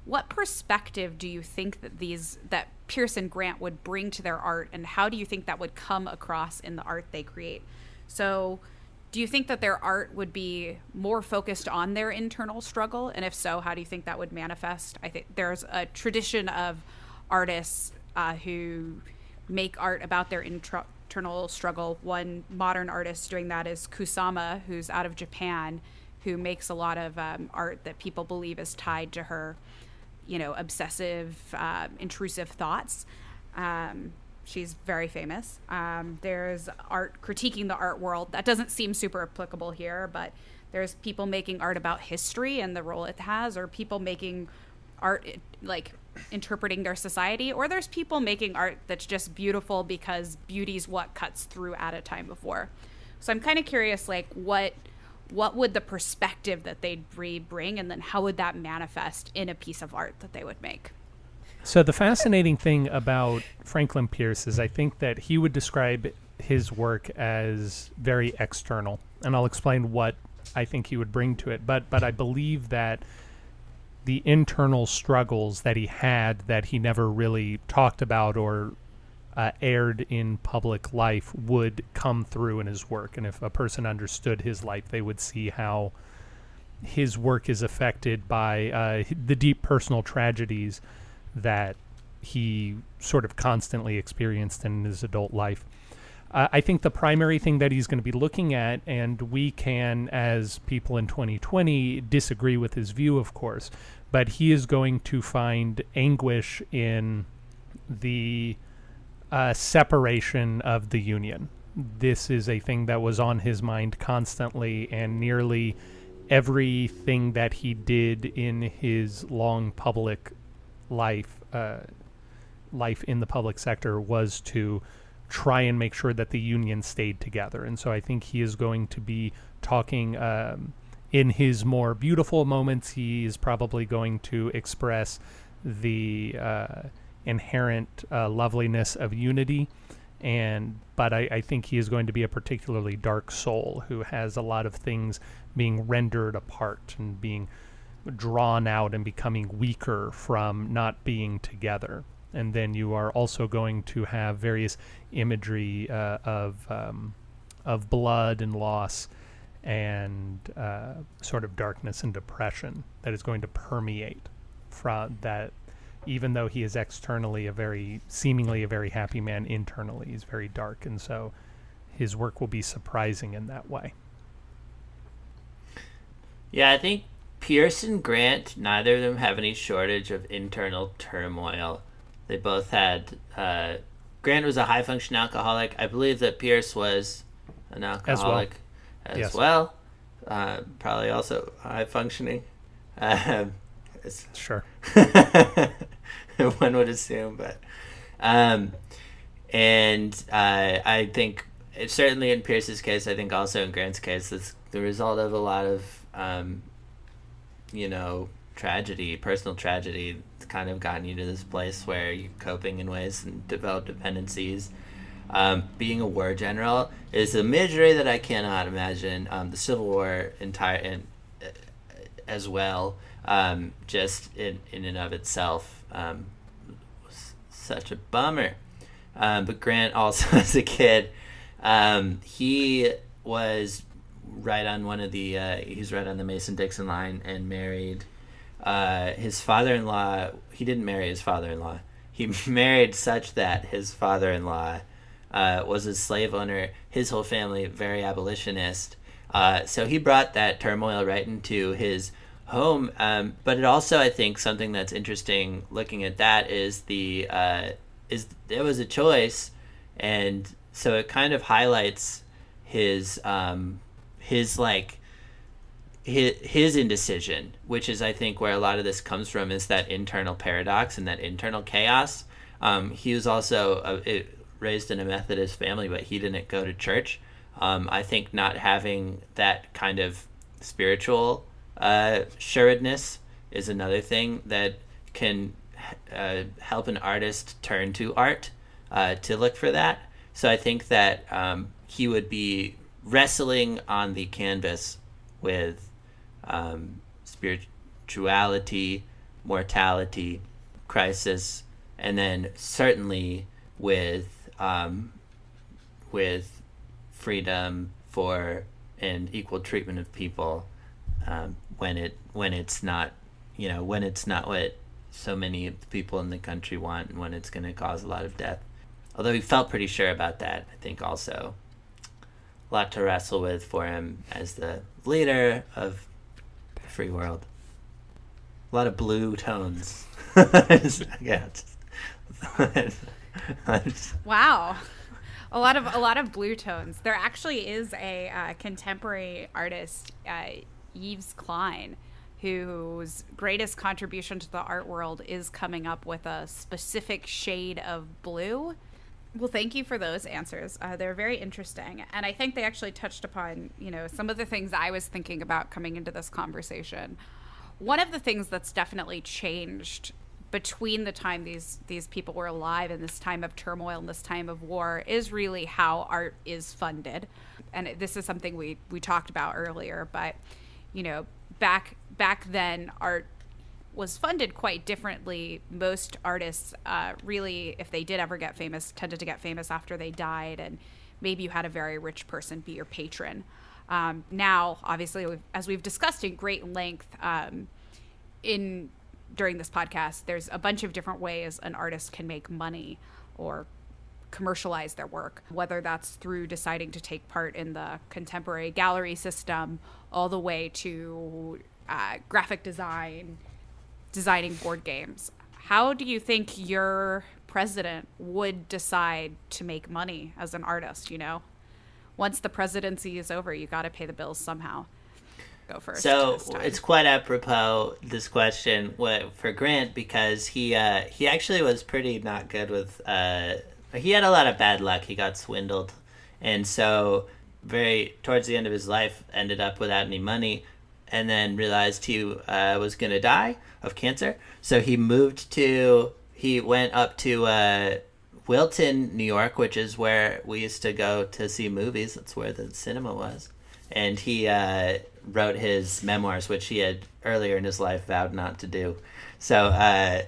what perspective do you think that these that and Grant would bring to their art, and how do you think that would come across in the art they create? So, do you think that their art would be more focused on their internal struggle, and if so, how do you think that would manifest? I think there's a tradition of artists uh, who make art about their internal struggle. One modern artist doing that is Kusama, who's out of Japan, who makes a lot of um, art that people believe is tied to her you know, obsessive, uh, intrusive thoughts. Um, she's very famous. Um, there's art critiquing the art world. That doesn't seem super applicable here, but there's people making art about history and the role it has, or people making art like interpreting their society, or there's people making art that's just beautiful because beauty's what cuts through at a time before. So I'm kind of curious, like, what what would the perspective that they'd bring and then how would that manifest in a piece of art that they would make? So the fascinating thing about franklin pierce is i think that he would describe his work as very external and i'll explain what i think he would bring to it. But but i believe that the internal struggles that he had that he never really talked about or uh, aired in public life would come through in his work. And if a person understood his life, they would see how his work is affected by uh, the deep personal tragedies that he sort of constantly experienced in his adult life. Uh, I think the primary thing that he's going to be looking at, and we can, as people in 2020, disagree with his view, of course, but he is going to find anguish in the uh, separation of the union. This is a thing that was on his mind constantly, and nearly everything that he did in his long public life, uh, life in the public sector, was to try and make sure that the union stayed together. And so I think he is going to be talking um, in his more beautiful moments. He is probably going to express the uh, inherent uh, loveliness of unity. And but I, I think he is going to be a particularly dark soul who has a lot of things being rendered apart and being drawn out and becoming weaker from not being together and then you are also going to have various imagery uh, of um, of blood and loss and uh, sort of darkness and depression that is going to permeate from that even though he is externally a very seemingly a very happy man internally he's very dark and so his work will be surprising in that way yeah i think pierce and grant neither of them have any shortage of internal turmoil they both had. Uh, Grant was a high function alcoholic. I believe that Pierce was an alcoholic as well. As yes. well. Uh, probably also high functioning. [laughs] Um, sure. [laughs] [laughs] one would assume, but. Um, and uh, I think certainly in Pierce's case, I think also in Grant's case, it's the result of a lot of, um, you know, tragedy, personal tragedy kind of gotten you to this place where you're coping in ways and develop dependencies. Um, being a war general is a misery that I cannot imagine. Um, the Civil War entire in, uh, as well, um, just in, in and of itself, um, was such a bummer. Um, but Grant also, [laughs] as a kid, um, he was right on one of the uh, he's right on the Mason Dixon line and married uh, his father-in-law he didn't marry his father-in-law. He [laughs] married such that his father-in-law uh, was a slave owner his whole family very abolitionist. Uh, so he brought that turmoil right into his home um, but it also i think something that's interesting looking at that is the uh, is there was a choice and so it kind of highlights his um, his like his, his indecision, which is I think where a lot of this comes from, is that internal paradox and that internal chaos. Um, he was also a, it, raised in a Methodist family, but he didn't go to church. Um, I think not having that kind of spiritual uh, is another thing that can uh, help an artist turn to art uh, to look for that. So I think that um, he would be wrestling on the canvas with um, spirituality, mortality, crisis, and then certainly with um, with freedom for and equal treatment of people um, when it when it's not you know when it's not what so many people in the country want and when it's going to cause a lot of death. Although he felt pretty sure about that, I think also a lot to wrestle with for him as the leader of the free world. A lot of blue tones. [laughs] [laughs] wow. A lot of a lot of blue tones. There actually is a uh, contemporary artist, uh, Yves Klein, whose greatest contribution to the art world is coming up with a specific shade of blue well, thank you for those answers. Uh, they're very interesting, and I think they actually touched upon, you know, some of the things I was thinking about coming into this conversation. One of the things that's definitely changed between the time these these people were alive and this time of turmoil and this time of war is really how art is funded, and this is something we we talked about earlier. But you know, back back then, art was funded quite differently. Most artists, uh, really, if they did ever get famous, tended to get famous after they died, and maybe you had a very rich person be your patron. Um, now, obviously, as we've discussed in great length um, in during this podcast, there's a bunch of different ways an artist can make money or commercialize their work, whether that's through deciding to take part in the contemporary gallery system, all the way to uh, graphic design, designing board games. How do you think your president would decide to make money as an artist? You know, once the presidency is over, you got to pay the bills somehow. Go first. So it's quite apropos this question for Grant because he uh, he actually was pretty not good with. Uh, he had a lot of bad luck. He got swindled, and so very towards the end of his life ended up without any money, and then realized he uh, was gonna die of cancer. So he moved to he went up to uh, Wilton, New York, which is where we used to go to see movies. That's where the cinema was, and he uh, wrote his memoirs, which he had earlier in his life vowed not to do. So, uh,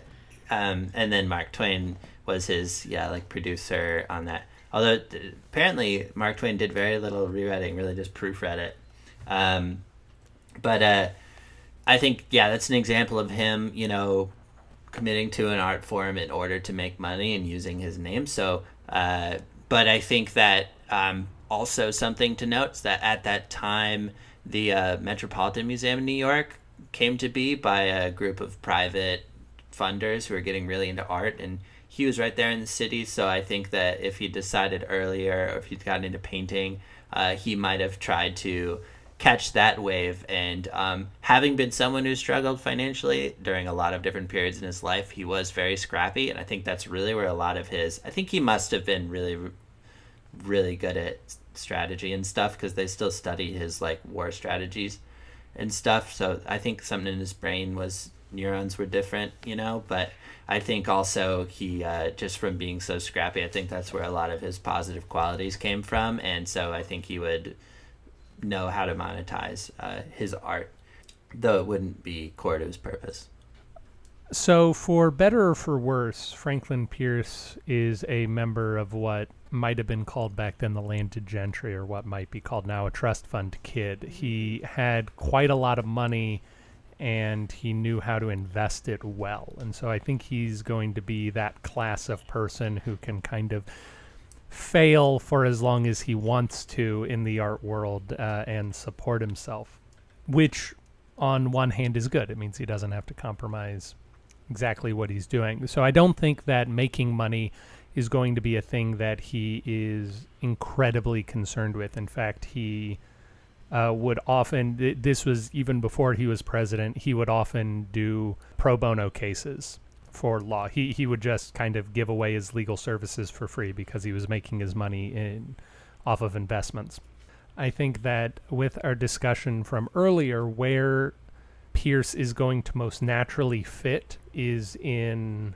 um, and then Mark Twain was his yeah like producer on that. Although th- apparently Mark Twain did very little rewriting, really just proofread it. Um, but uh, I think yeah, that's an example of him, you know, committing to an art form in order to make money and using his name. So, uh, but I think that um, also something to note is that at that time, the uh, Metropolitan Museum in New York came to be by a group of private funders who were getting really into art and he was right there in the city so i think that if he decided earlier or if he'd gotten into painting uh, he might have tried to catch that wave. And um, having been someone who struggled financially during a lot of different periods in his life he was very scrappy and i think that's really where a lot of his i think he must have been really really good at strategy and stuff because they still study his like war strategies and stuff. So i think something in his brain was neurons were different you know but i think also he uh, just from being so scrappy i think that's where a lot of his positive qualities came from and so i think he would know how to monetize uh, his art though it wouldn't be core to his purpose So, for better or for worse, Franklin Pierce is a member of what might have been called back then the landed gentry, or what might be called now a trust fund kid. He had quite a lot of money and he knew how to invest it well. And so, I think he's going to be that class of person who can kind of fail for as long as he wants to in the art world uh, and support himself, which on one hand is good. It means he doesn't have to compromise exactly what he's doing. So I don't think that making money is going to be a thing that he is incredibly concerned with. In fact, he uh, would often, th- this was even before he was president, he would often do pro bono cases for law. He, he would just kind of give away his legal services for free because he was making his money in off of investments. I think that with our discussion from earlier, where Pierce is going to most naturally fit is in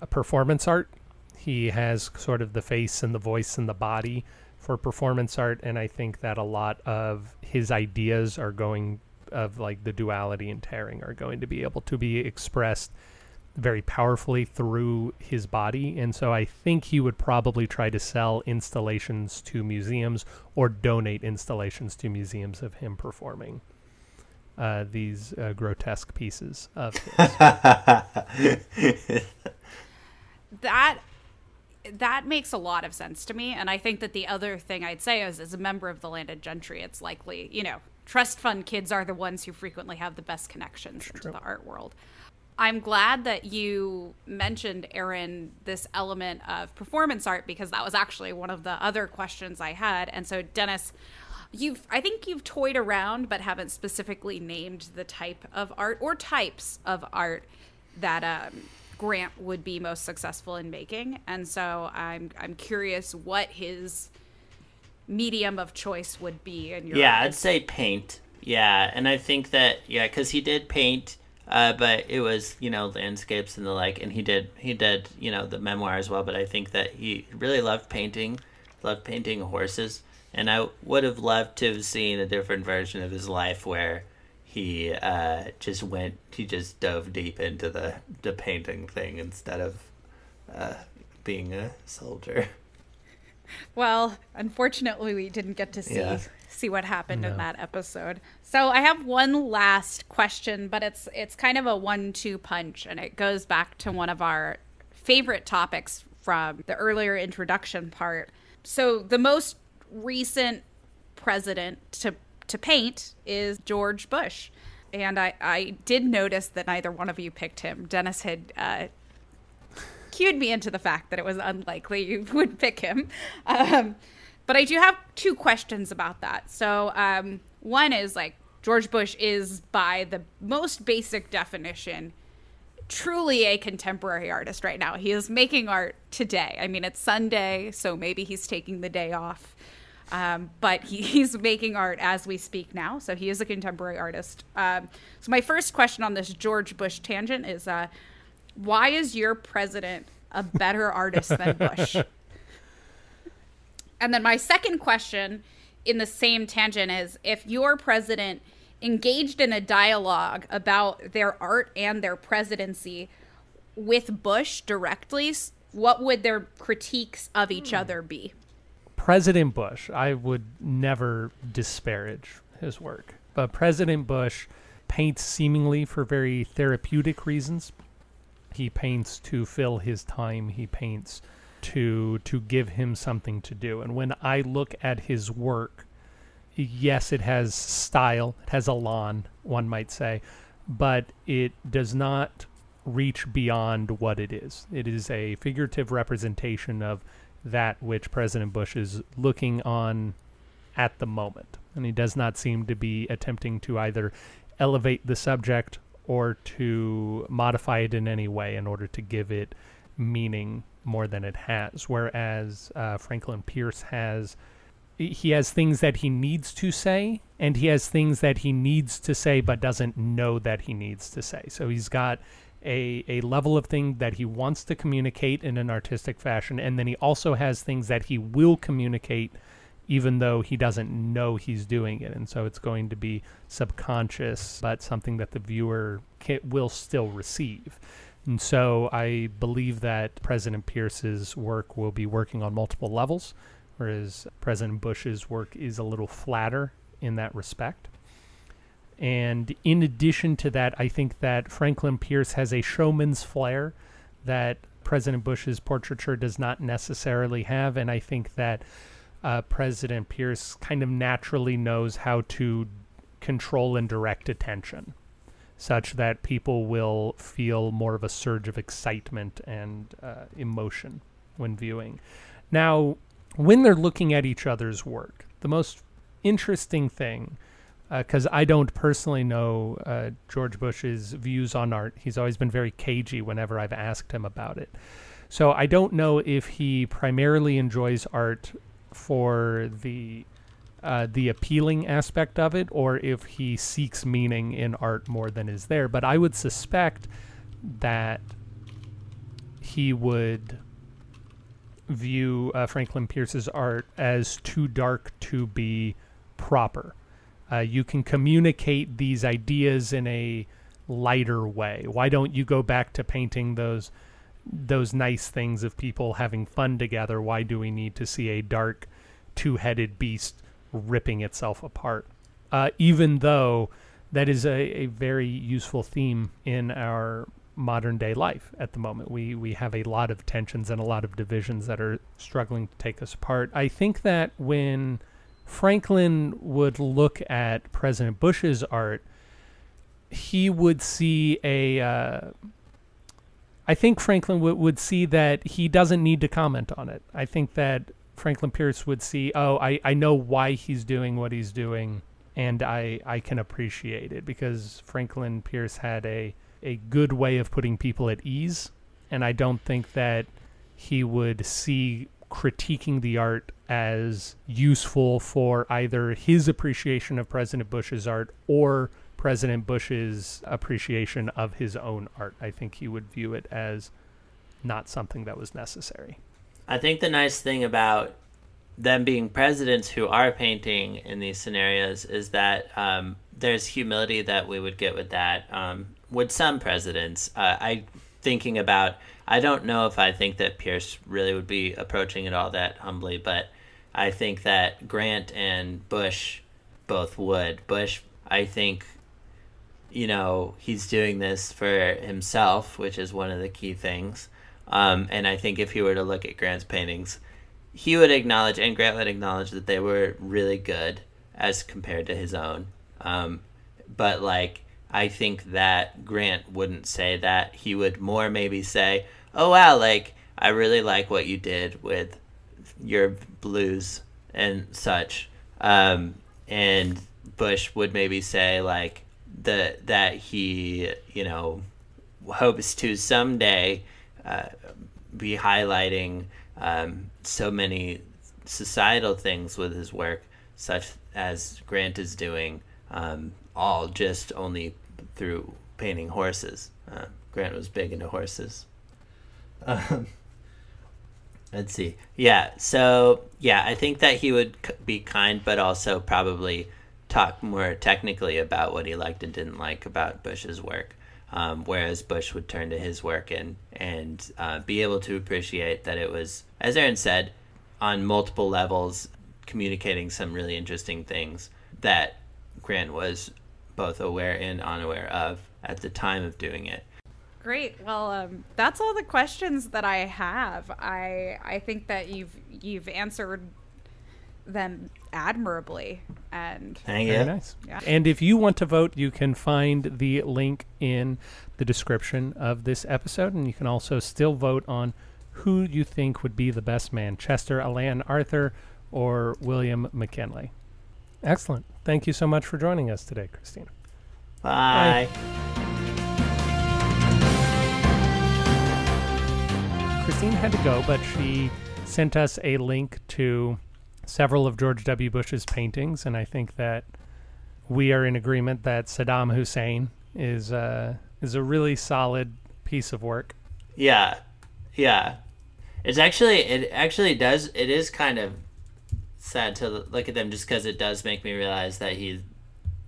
a performance art. He has sort of the face and the voice and the body for performance art, and I think that a lot of his ideas are going of like the duality and tearing are going to be able to be expressed very powerfully through his body and so i think he would probably try to sell installations to museums or donate installations to museums of him performing uh, these uh, grotesque pieces of his. [laughs] that that makes a lot of sense to me and i think that the other thing i'd say is as a member of the landed gentry it's likely you know trust fund kids are the ones who frequently have the best connections into the art world. I'm glad that you mentioned aaron this element of performance art because that was actually one of the other questions i had and so dennis you've i think you've toyed around but haven't specifically named the type of art or types of art that um, Grant would be most successful in making, and so I'm I'm curious what his medium of choice would be. In your yeah. I'd say paint. Yeah, and I think that yeah, because he did paint, uh, but it was you know landscapes and the like, and he did he did you know the memoir as well. But I think that he really loved painting, loved painting horses, and I would have loved to have seen a different version of his life where he uh, just went he just dove deep into the the painting thing instead of uh, being a soldier. [laughs] Well, unfortunately, we didn't get to see Yeah. see what happened in that episode. So I have one last question, but it's it's kind of a one-two punch, and it goes back to one of our favorite topics from the earlier introduction part. So the most recent president to to paint is George Bush. And I, I did notice that neither one of you picked him. Dennis had uh, cued me into the fact that it was unlikely you [laughs] would pick him. Um, but I do have two questions about that. So, um, one is like George Bush is, by the most basic definition, truly a contemporary artist right now. He is making art today. I mean, it's Sunday, so maybe he's taking the day off. Um, but he, [laughs] he's making art as we speak now, so he is a contemporary artist. Um, so my first question on this George Bush tangent is, uh, why is your president a better [laughs] artist than Bush? and then my second question in the same tangent is, if your president engaged in a dialogue about their art and their presidency with Bush directly, what would their critiques of each other be? President Bush, I would never disparage his work, but President Bush paints seemingly for very therapeutic reasons. He paints to fill his time. He paints to to give him something to do. And when I look at his work, yes, it has style, it has elan, one might say, but it does not reach beyond what it is. It is a figurative representation of that which President Bush is looking on at the moment. And he does not seem to be attempting to either elevate the subject or to modify it in any way in order to give it meaning more than it has. Whereas uh, Franklin Pierce has he has things that he needs to say and he has things that he needs to say but doesn't know that he needs to say so he's got a, a level of thing that he wants to communicate in an artistic fashion and then he also has things that he will communicate even though he doesn't know he's doing it and so it's going to be subconscious but something that the viewer ca will still receive and so I believe that President Pierce's work will be working on multiple levels, whereas President Bush's work is a little flatter in that respect. And in addition to that, I think that Franklin Pierce has a showman's flair that President Bush's portraiture does not necessarily have. And I think that uh, President Pierce kind of naturally knows how to control and direct attention such that people will feel more of a surge of excitement and uh, emotion when viewing. Now, when they're looking at each other's work, the most interesting thing, because I don't personally know uh, George Bush's views on art, he's always been very cagey whenever I've asked him about it. So I don't know if he primarily enjoys art for the uh, the appealing aspect of it, or if he seeks meaning in art more than is there. But I would suspect that he would view uh, Franklin Pierce's art as too dark to be proper. Uh, you can communicate these ideas in a lighter way. Why don't you go back to painting those those nice things of people having fun together? Why do we need to see a dark, two-headed beast ripping itself apart? Uh, even though that is a, a very useful theme in our modern day life at the moment. We we have a lot of tensions and a lot of divisions that are struggling to take us apart. I think that when Franklin would look at President Bush's art, he would see a. Uh, I think Franklin w- would see that he doesn't need to comment on it. I think that Franklin Pierce would see, oh, I, I know why he's doing what he's doing, and I, I can appreciate it because Franklin Pierce had a, a good way of putting people at ease, and I don't think that he would see critiquing the art as useful for either his appreciation of President Bush's art or President Bush's appreciation of his own art. I think he would view it as not something that was necessary. I think the nice thing about them being presidents who are painting in these scenarios is that um, there's humility that we would get with that. Um, with some presidents, uh, I thinking about. I don't know if I think that Pierce really would be approaching it all that humbly, but I think that Grant and Bush both would. Bush, I think, you know, he's doing this for himself, which is one of the key things. Um, and I think if he were to look at Grant's paintings, he would acknowledge, and Grant would acknowledge that they were really good as compared to his own. Um, but like, I think that Grant wouldn't say that. He would more maybe say, "Oh wow, like I really like what you did with your blues and such." Um, and Bush would maybe say like the that he you know hopes to someday uh, be highlighting um, so many societal things with his work, such as Grant is doing, um, all just only through painting horses. Uh, Grant was big into horses. Um, let's see. Yeah, so yeah, I think that he would be kind, but also probably talk more technically about what he liked and didn't like about Bush's work. Um, whereas Bush would turn to his work and and uh, be able to appreciate that it was, as Aaron said, on multiple levels, communicating some really interesting things that Grant was both aware and unaware of at the time of doing it. Great. Well, um, that's all the questions that I have. I I think that you've you've answered them admirably, and Thank Very you. nice. Yeah. And if you want to vote, you can find the link in the description of this episode, and you can also still vote on who you think would be the best man: Chester Alan Arthur or William McKinley. Excellent. Thank you so much for joining us today, Christine. Bye. Christine had to go, but she sent us a link to several of George W. Bush's paintings, and I think that we are in agreement that Saddam Hussein is uh, is a really solid piece of work. Yeah, yeah. It's actually it actually does it is kind of sad to look at them just because it does make me realize that he's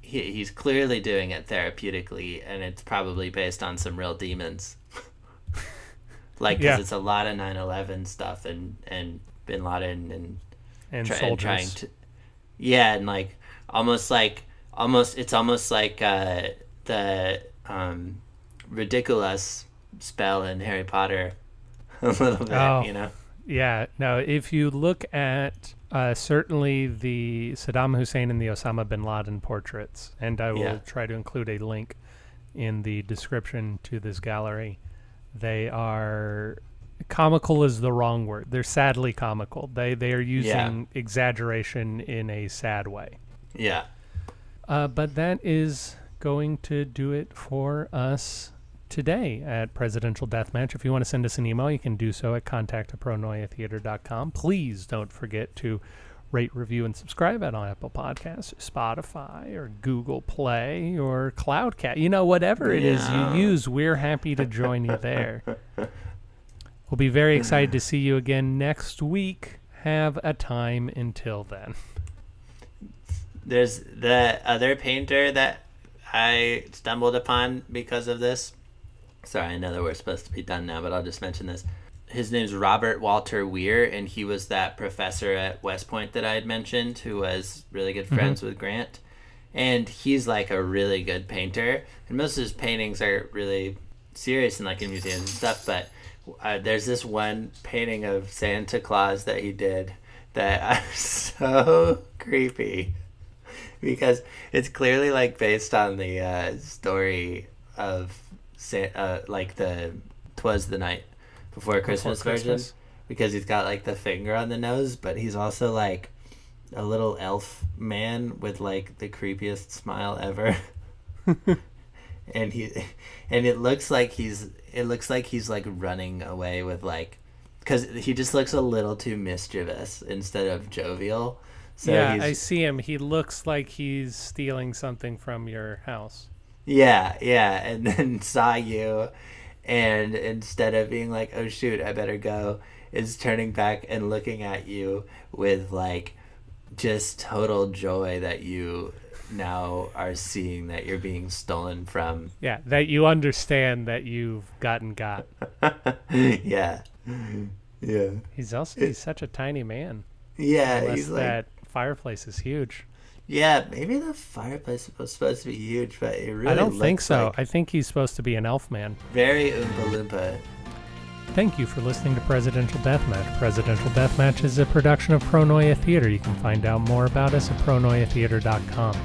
he, he's clearly doing it therapeutically and it's probably based on some real demons. Like 'cause Yeah. it's a lot of 9/11 stuff and and Bin Laden and And try- and trying to yeah and like almost like almost it's almost like uh the um ridiculous spell in harry potter [laughs] a little bit Oh. you know Yeah, no, if you look at uh, certainly the Saddam Hussein and the Osama bin Laden portraits, and I will Yeah. try to include a link in the description to this gallery, they are comical is the wrong word. They're sadly comical. They they are using exaggeration in a sad way. yeah Uh, but that is going to do it for us today at Presidential Deathmatch. If you want to send us an email, you can do so at contact at Please don't forget to rate, review, and subscribe at on Apple Podcasts, Spotify, or Google Play, or Cloudcat. You know, whatever it is you use, we're happy to join you there. [laughs] We'll be very excited to see you again next week. Have a time until then. there's the other painter that i stumbled upon because of this sorry i know that we're supposed to be done now but i'll just mention this his name's robert walter weir and he was that professor at west point that i had mentioned who was really good friends with grant. And he's like a really good painter. And most of his paintings are really serious and like in museums and stuff but uh, there's this one painting of santa claus that he did that [laughs] I'm so creepy because it's clearly like based on the uh, story of Sa- uh, like the twas the night before christmas, version Christmas. because he's got like the finger on the nose but he's also like a little elf man with like the creepiest smile ever [laughs] and he and it looks like he's it looks like he's like running away with like because he just looks a little too mischievous instead of jovial so yeah, I see him. He looks like he's stealing something from your house. Yeah, yeah, and then [laughs] saw you, and instead of being like, "Oh shoot, I better go," is turning back and looking at you with like just total joy that you now are seeing that you're being stolen from. Yeah, that you understand that you've gotten got. [laughs] yeah. Yeah. He's also he's such a tiny man. Yeah, Unless he's like that fireplace is huge. Yeah, maybe the fireplace was supposed to be huge, but it really I don't think so. like I think he's supposed to be an elf man. very Oompa Loompa. Thank you for listening to Presidential Deathmatch. Presidential Deathmatch is a production of Pronoia Theater. You can find out more about us at pronoiatheater.com.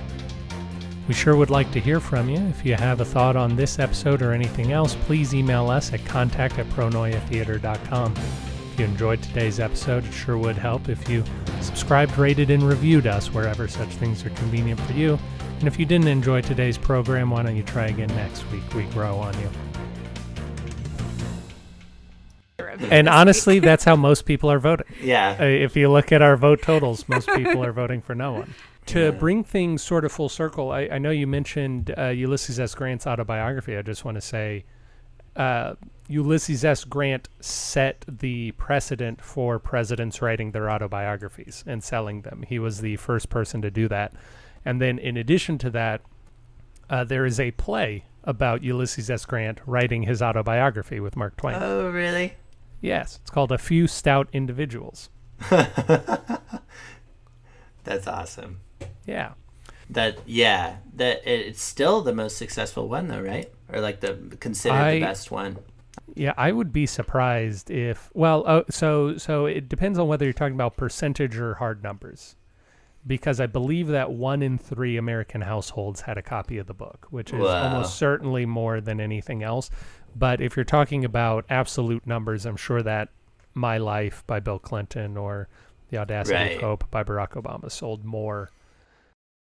We sure would like to hear from you. If you have a thought on this episode or anything else, please email us at contact at pronoiatheater.com. If you enjoyed today's episode, it sure would help if you subscribed, rated, and reviewed us wherever such things are convenient for you. And if you didn't enjoy today's program, why don't you try again next week? We grow on you. And honestly, [laughs] that's how most people are voting. Yeah. Uh, if you look at our vote totals, most people are voting for no one. To Yeah. bring things sort of full circle, I, I know you mentioned uh, Ulysses S. Grant's autobiography. I just want to say uh, Ulysses S. Grant set the precedent for presidents writing their autobiographies and selling them. He was the first person to do that. And then, in addition to that, uh, there is a play about Ulysses S. Grant writing his autobiography with Mark Twain. Oh, really? yes, it's called A Few Stout Individuals. [laughs] That's awesome. Yeah. That yeah, that it's still the most successful one though, right? Or like the considered I- the best one. Yeah, I would be surprised if. Well, oh, so so it depends on whether you're talking about percentage or hard numbers, because I believe that one in three American households had a copy of the book, which is Wow. almost certainly more than anything else. But if you're talking about absolute numbers, I'm sure that My Life by Bill Clinton or The Audacity Right. of Hope by Barack Obama sold more